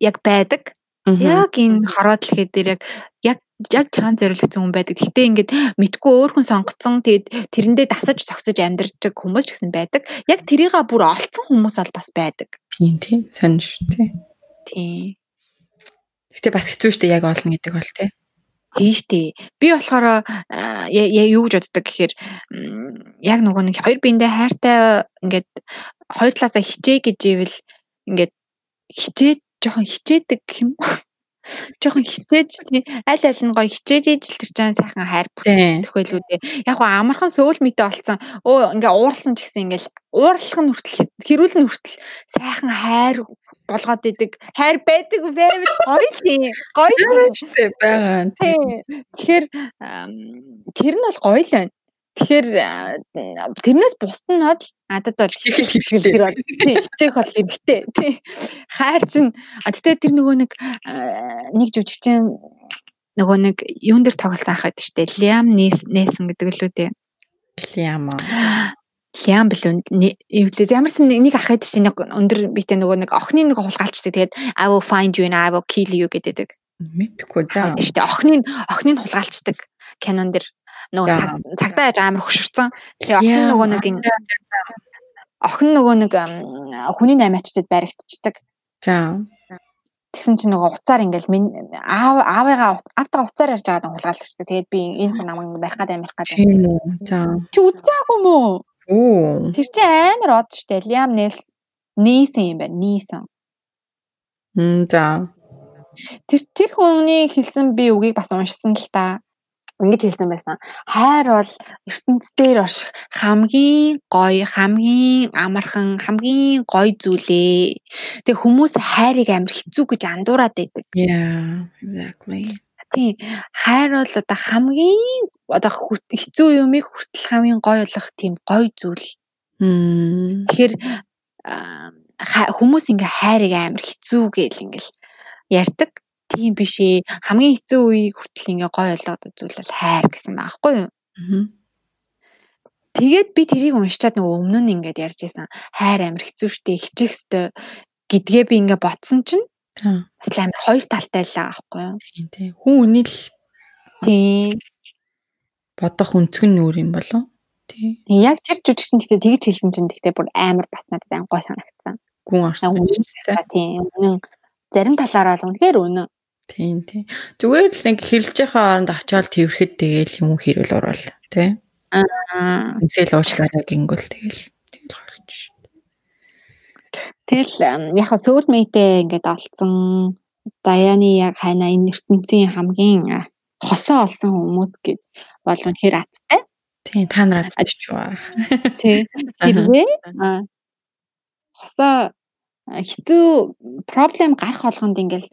яг байдаг. Яг энэ хороо дэлхий дээр яг яг яг чаан зориулсан хүн байдаг. Гэтэ ингээд мэдгүй өөр хүн сонгоцсон тэгэд тэрэндээ дасаж цогцож амьдардаг хүмүүс ч гэсэн байдаг. Яг тэрийга бүр олцсон хүмүүс бол бас байдаг. Тийм тийм сонь шүү тий. Тийм. Гэтэ бас хэцүү шүү дээ яг олно гэдэг бол тий. Тийм штэ. Би болохоор юу гэж боддог гэхээр яг нөгөө нэг хоёр биендээ хайртай ингээд хоёр талаасаа хичээ гэж ивэл ингээд хичээд жоохон хичээдэг юм. Жоохон хичээж аль аль нь гоё хичээж ижил тэр чинь сайхан хайр төхөөлүүдээ. Яг гоо амархан сөүл мэтэ олцсон. Өө ингээ уурлан ч гэсэн ингээл уурлах нь хүртэл хэрүүл нь хүртэл сайхан хайр болгоод идэг. Хайр байдаг very гоё тийм. Гоё штэ байгаа. Тэгэхээр тэр нь бол гоё л байна. Тэгэхээр тэрнээс бол надад бол хэлхэлгэр бол хичээх бол. Тий. Хайр чинь гэтээ тэр нөгөө нэг нэг жүжигчин нөгөө нэг юун дээр тоглолт авах гэдэг штэ. Liam Neeson гэдэг л үү тий. Liam Liam билүү эвлээ ямарсан нэг ах байдаг штэ нэг өндөр битэй нөгөө нэг охины нэг хулгайлчдаг. Тэгээд I will find you and I will kill you гэдэг. Мэдхгүй за. Штэ охины охины хулгайлчдаг кинон дэр нөгөө цагдаа яаж амар хөшөрцөн. Тэгээ охин нөгөө нэг охин нөгөө нэг хүний наймаачдад баригдчихдаг. За. Тэгсэн чинь нөгөө уцаар ингээл аав аавыгаа автаа уцаар ярьж байгаад хулгаалчихдаг. Тэгээд би энэ хүн намайг барих гад амирх гад. Тийм үү. За. Чи үзээгүй мүү? Оо. Тэр чинь амар од штэ. Liam Neeson юм байна. Neeson. Мм за. Тэр тэр хүний хэлсэн би үгийг бас уншсан л та ингэж хэлсэн байсан. Хайр бол ертөнцийн орших хамгийн гоё, хамгийн амархан, хамгийн гоё зүйлээ. Тэг хүмүүс хайрыг амар хэцүү гэж андуураад байдаг. Yeah, exactly. Тийм. Хайр бол одоо хамгийн одоо хэцүү юмыг хүртэл хамгийн гоё болох тийм гоё зүйл. Тэгэхээр хүмүүс ингээ хайрыг амар хэцүү гэл ингээл ярьдаг тийм биш ээ. Хамгийн хэцүү үеийг хүртэл ингээ гой ойлгоод зүйл бол хайр гэсэн байхгүй юу? Тэгээд би тэрийг уншичаад нөгөө өмнө нь ингээд ярьж байсан. Хайр амар хэцүү шттэ хичих өстэй гэдгээ би ингээ ботсон чинь бас амар хоёр талтай л байхгүй юу? Тийм тийм. Хүн үний л тийм бодох өнцг нь өөр юм болов? Тийм. Яг тэр жүжигчин гэхдээ тэгж хэлсэн чинь гэхдээ бүр амар бас надад ан гой санагдсан. Гүн орсон. Тийм. Үнэн зарим талаараа л үнэхээр үнэн. Тийм тийм. Зүгээр л нэг хэрэлж байгаа оронд очиод тэрхэд тэгээл юм хэрүүл орвол тий. Аа. Үнсэл уучлаарай гингүүл тэгээл. Тэгэл яг сөүлмейтэй ингээд олцсон Даяны яг хайна энэ ертөнцийн хамгийн хосоо олсон хүмүүс гэд бол үнэхээр аттай. Тийм та нар аттай ч ба. Тийм. Хэрвээ хосоо хэцүү проблем гарах болгонд ингээл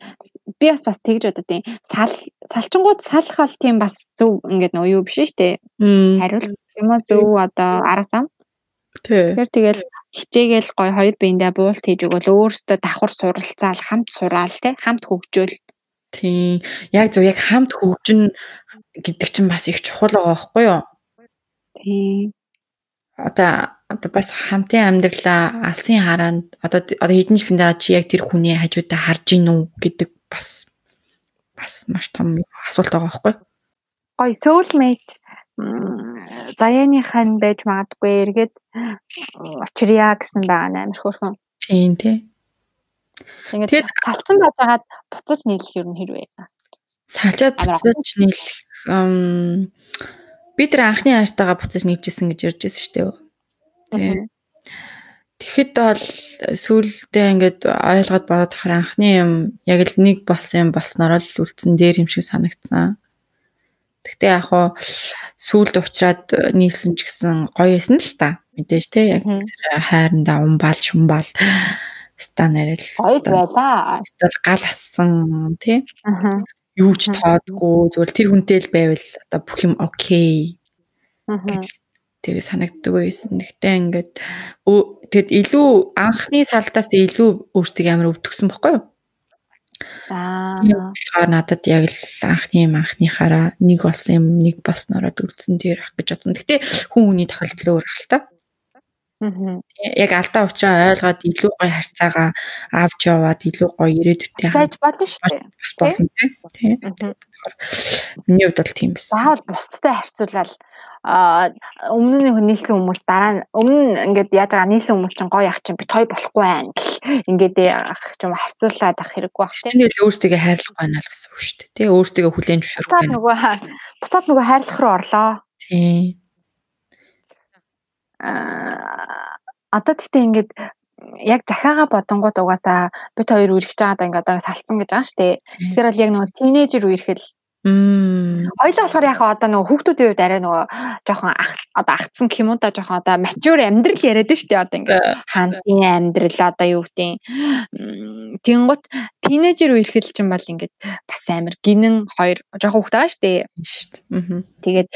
би бас бас тэгж бодод тийм сал салчингууд салах бол тийм бас зөв ингээд нөгөө юу биш шүү дээ. Хариулт юм уу зөв одоо арга зам. Тэгэхээр тэгэл хичээгээл гой хоёр биендээ буулт хийж өгөөл өөрөөсөө давхар суралцаал хамт сураал те хамт хөгжөөл. Тийм. Яг зөв яг хамт хөгжин гэдэг чинь бас их чухал байгаа байхгүй юу? Тийм. Одоо одоо бас хамтын амьдралаа алсын хараанд одоо одоо хэдэн жилийн дараа чи яг тэр хүний хажуудаа харж гин үү гэдэг бас бас маш том асуулт байгаа байхгүй гой soulmate заяаныхаа нь байж магадгүй эргээд учрия гэсэн байгаа амар хөөрхөн тийм тий. Тэгээд талцсан байгаад буцаж нийлэх юм хэрвээ. Салжаад буцаж нийлэх би тэр анхны хайртайгаа буцаж нийлжсэн гэж ярьжсэн шүү дээ Тийм. Тэгэхэд бол сүүлдээ ингээд ойлгоод бодохоор анхны юм яг л нэг болсон юм болсноор л үлдсэн дээр юм шиг санагдсан. Гэхдээ яг хуу сүүлд уучраад нийлсэн ч гэсэн гоё эсэн л та. Мэдээж те яг хайрандаа умбал шумбал станарэл гоё байла. Эсвэл гал ассан тий. Юу ч тоодгүй зүгээр тэр хүнтэй л байвал одоо бүх юм окей. Тэгээ санагддаг байсан. Гэхдээ ингээд тэгэд илүү анхны салдаас илүү өөртөө амар өвдөгсөн бохгүй юу? Аа. Тэгэхээр надад яг л анхны юм анхныхаараа нэг болсон юм нэг боснороо үлдсэн дээр ах гэж бодсон. Гэтэ хүн хүний тохиолдол өөр ах л та. Яг алдаа учраа ойлгоод илүү гоё харьцаагаа авч яваад илүү гоё ирээдүйтэй байж болно шүү дээ. Бас болно тийм. Миний хувьд бол тийм байсан. Заавал бусдтай харьцуулаад өмнө нь нийлсэн хүмүүс дараа нь өмнө ингээд яаж байгаа нийлсэн хүмүүс чинь гоё ах чинь би той болохгүй байх гэл ингээд ах юм харьцуулаад ах хэрэггүй ах тийм л өөрсдөө хайрлах байна л гэсэн үг шүү дээ тий. Өөрсдөө хүлээн зөвшөөрөх байна нөгөө буцаад нөгөө хайрлах руу орлоо. Тий. а одоо тэгтээ ингээд яг захиагаа бодонгууд угаасаа бит хоёр үргэж байгаадаа ингээд одоо салцсан гэж байгаа шүү дээ. Тэгэхээр бол яг нөгөө тинейжер үерхэл. Хоёлаа болохоор яг одоо нөгөө хүүхдүүдийн үед арай нөгөө жоохон одоо агцсан юм уу да жоохон одоо mature амьдрал яриад штэ одоо ингээ хаантын амьдрал одоо юу гэдэг Тэнгут тинейжер үе ирэхэд чинь бол ингээд бас амар гинэн хоёр жоохон хүүхд байгаа штэ. Аа. Тэгээд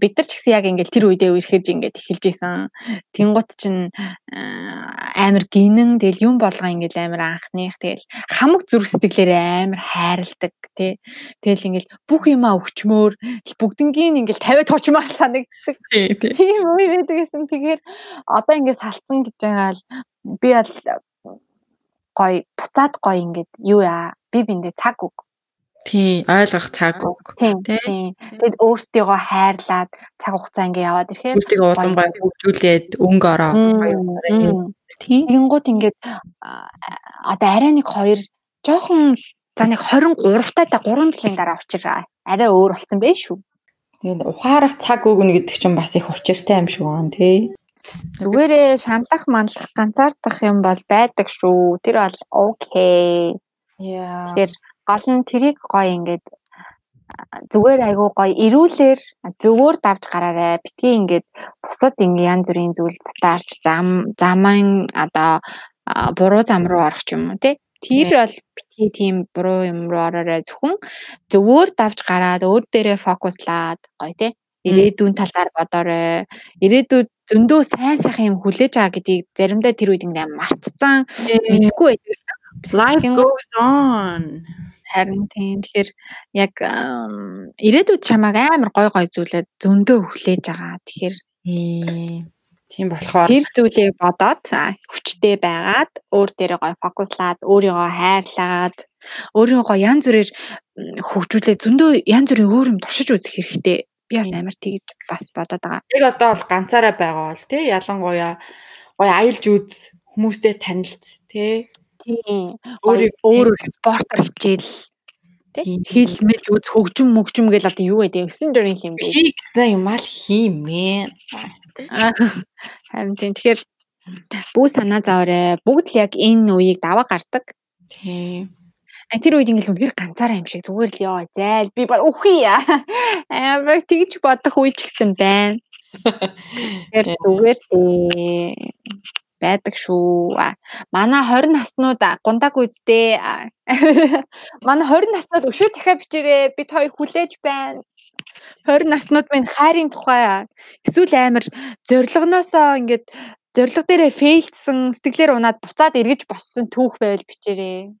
бид нар ч гэсэн яг ингээд тэр үедээ үерхэж ингээд эхэлж исэн. Тэнгут чинь амар гинэн тэгэл юм болгоо ингээд амар анхных тэгэл хамаг зүрх сэтгэлээр амар хайрладаг тий. Тэгэл ингээд бүх юмаа өгчмөр бүгднгийн ингээд тавиад хочмаар санагддаг. Тийм үе байдаг гэсэн. Тэгэхээр одоо ингээд салцсан гэж байгаа л би бол гоё буцаад гоё ингээд юу яа би биндээ цаг өг. Тий, ойлгох цаг өг. Тийм. Тэгэд өөрсдийгөө хайрлаад цаг хугацаа ингээ яваад ирэхээр өөрсдийгөө улам гоё хөгжүүлээд өнгө ороо. Тийм. Ингууд ингээд одоо арай нэг хоёр жоохон за нэг 23 таа 3 жилийн дараа учир арай өөр болсон байх шүү. Тэгээд ухаарах цаг өгнө гэдэг чинь бас их учиртай юм шиг байна тий. Зүгээрээ шаналх манлах ганцаардах юм бол байдаг шүү. Тэр бол окей. Яа. Тэгэхээр гол нь тэрийг гоё ингээд зүгээр айгуу гоё ирүүлэр зөвөр давж гараарэ. Битгий ингээд бусад ингээ янз бүрийн зүйл татаарч зам заман одоо буруу зам руу орох юм уу тий. Тэр бол битгий тийм буруу юм руу ороорой зөвхөн зөвөр давж гараад өөр дээрээ фокуслаад гоё тий ирээдүйн талаар бодоорой. Ирээдүйд зөндөө сайн сайхан юм хүлээж байгаа гэдгийг заримдаа тэр үед ингээд мартцсан мэдгүй байдаг. Life goes on. Харин тийм. Тэгэхээр яг ирээдүйд чамайг амар гой гой зүйлээ зөндөө хүлээж байгаа. Тэгэхээр тийм болохоор тэр зүйлийг бодоод хүчтэй байгаад өөр дээрээ гой фокуслаад өөрийгөө хайрлаад өөрийгөө янз бүрээр хөгжүүлээ зөндөө янз бүрийн өөр юм туршиж үзэх хэрэгтэй би бас амар тэгж бас бодоод байгаа. Яг одоо бол ганцаараа байгаа бол тий ялангуяа гоё аялж үз хүмүүстэй танилц тий. Тийм. Өөр өөр спортоор хичээл тий хил мэл үз хөгжим мөгжим гэл одоо юу гэдэг 9 дөрийн юм бэ? Хий гэсэн юм ал хиймээ. Харин тийм тэгэхээр бүх санаа зовоорой. Бүгд л яг энэ үеийг даваа гардаг. Тийм. Тэр үед ингээл үнэхээр ганцаараа юм шиг зүгээр л ёо зайл би баг үхий амар тэгж бодох үе ч гэсэн байна. Тэр зүгээр дээ байдаг шүү. Манай 20 наснууд гундаг үздээ. Манай 20 наснууд өшөө дахиад бичээрээ бид хоёр хүлээж байна. 20 наснууд минь хайрын тухай эсвэл амар зоригноосоо ингээд зориг дээрээ фейлдсэн сэтгэлээр унаад буцаад эргэж боссон түүх байвал бичээрээ.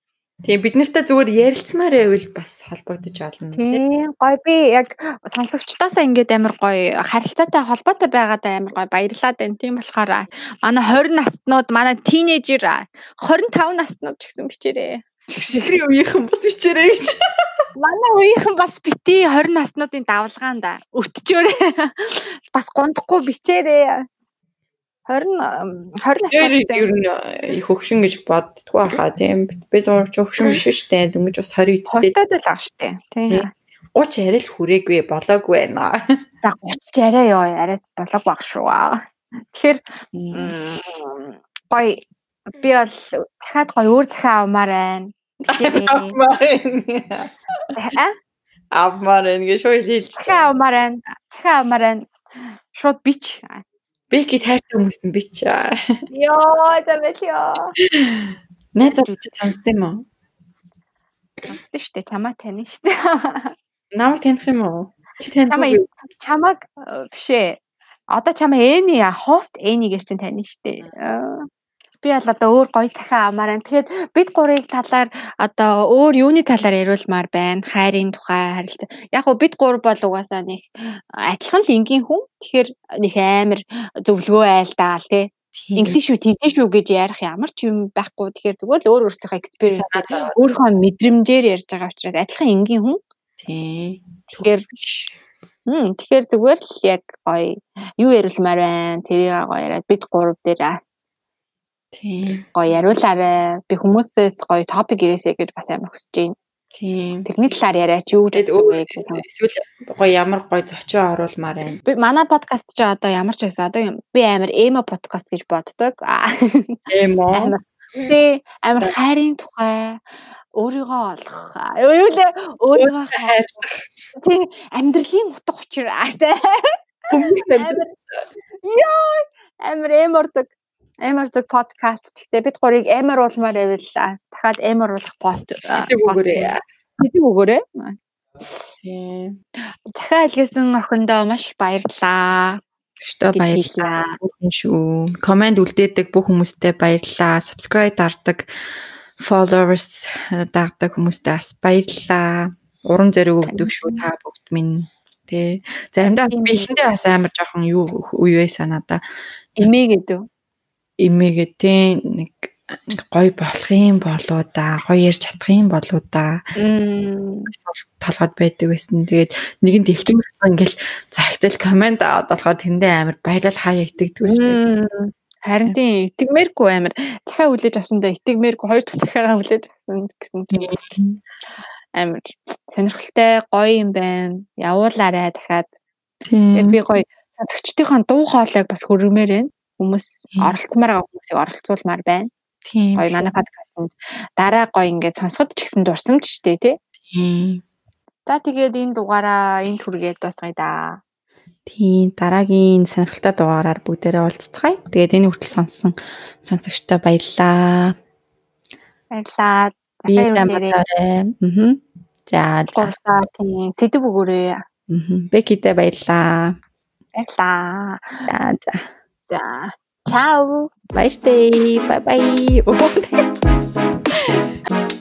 Тийм бид нартай зүгээр ярилцмаар байвал бас холбогдож олно. Тийм гоё би яг сонсогчдоосаа ингээд амар гоё харилцаатай холбоотой байгаад амар гоё баярлаад байна. Тийм болохоор манай 20 наснууд манай тинейжер 25 наснууд ч гэсэн бичээрэй. Шигрийн үеийнхэн бас бичээрэй гэж. Манай үеийнхэн бас бити 20 наснуудын давлгаанд өртчөөрэй. Бас гундахгүй бичээрэй. 20 20 настай ер нь их хөгшин гэж боддгоо хаа тийм би зурч хөгшин биш шүү дээ дөнгөж бас 20 20 таад л шүү дээ тийм 30 арай л хүрээгүй болоогүй байна. За 30 арай ёо арай болоог баг шүү. Тэгэхээр гоё би бол дахиад гоё өөр захиа авмаар байна. Авмаар байна. Авмаар байна гэж шууд хэлж. Захиа авмаар байна. Захиа авмаар байна. Шууд бич. Бэки тайртай хүмүүс нь бич. Йоо, замэлё. Найзаар үуч сонсд юм уу? Сонсд дээ. Чамаа таних дээ. Намайг таних юм уу? Чи таних уу? Чамаг биш ээ. Одоо чамаа Эни хост Энигээр чинь таних дээ би бол одоо өөр гоё дахин авмаар байна. Тэгэхээр бид гурыг талаар одоо өөр юуны талаар яриулмаар байна. Хайрын тухай харилцаа. Яг гоо бид гур бол угаасаа нэг адилхан л энгийн хүн. Тэгэхээр нэг амар зөвлөгөө айлдаал тий. Ингэдэж шүү, тэгдэж шүү гэж ярих ямар ч юм байхгүй. Тэгэхээр зүгээр л өөр өөртөө экспириенс өөрийнхөө мэдрэмжээр ярьж байгаа учраас адилхан энгийн хүн. Тий. Тэгэхээр Хм тэгэхээр зүгээр л яг гоё юу яриулмаар байна. Тэрийг гоё яриад бид гурав дээр Тийм. Гоё яриулаарэ. Би хүмүүсээс гоё топик ирээсэй гэж бас амар хүсэж байна. Тийм. Тэрний талаар яриач юу гэдэг вэ? Эсвэл гоё ямар гоё зочио оруулмаар байна. Би манай подкаст ч одоо ямар ч байсан одоо би амар эмо подкаст гэж боддог. Эмо. Тэ амар хайрын тухай өөрийгөө олох. Юу лээ өөрийгөө хайрлах. Тийм амьдралын утга учир. Яа амар эмордог Амар зүг подкаст. Гэтэ бид гурыг амар уулмаар байвал дахиад амар уулах пост гэдэг өгөөрэй. Гэдэг өгөөрэй. Тийм. Дахиад илгээсэн охиндоо маш их баярлалаа. Өстө баярлалаа. Шүү. Комент үлдээдэг бүх хүмүүстээ баярлалаа. Subscribe дардаг followers дагдаг хүмүүстээ бас баярлалаа. Уран зориг өгдөг шүү та бүгд минь. Тэ. Заримдаа би ихэндээ бас амар жоохон юу үе санаада. Эмээ гэдэг эмээгээ те нэг гой болох юм болоо да гоё ярьж чадах юм болоо да толгойд байдаг байсан. Тэгээд нэгэнд ихтэмсэн ингээл цагтал комент аваад болохоор тэрэндээ амар баялал хаяа итгэдэг дээ. Харин тийм итгэмээргүй амар дахиад хүлээж авсандаа итгэмээргүй хоёр дахь дахиагаа хүлээж авсан гэсэн чинь амар сонирхолтой гоё юм байна. Явуулаарай дахиад. Тэгээд би гоё сонсогчдийнхаа дуу хоолойг бас хөргмээр байна хүмүүс оролцмаар байгаа хүмүүсийг оролцуулмаар байна. Тийм. Гоё манай подкастт дараа гоё ингээд сонсоход ч гэсэн дурсамж штэ тий. Тийм. За тэгээд энэ дугаараа энэ түргээд дуусгая да. Тийм дараагийн сонирхолтой дугаараар бүгдээрээ уулзцгаая. Тэгээд энэ хүртэл сонссон сонсогчтой баярлалаа. Баярлалаа. Би тамаарай. Аа. За гурлаа тийм сэдв өгөөрэй. Аа. Бекидэ баярлалаа. Баярлалаа. За за. Tá. Tchau. Bye, stay. Bye, bye.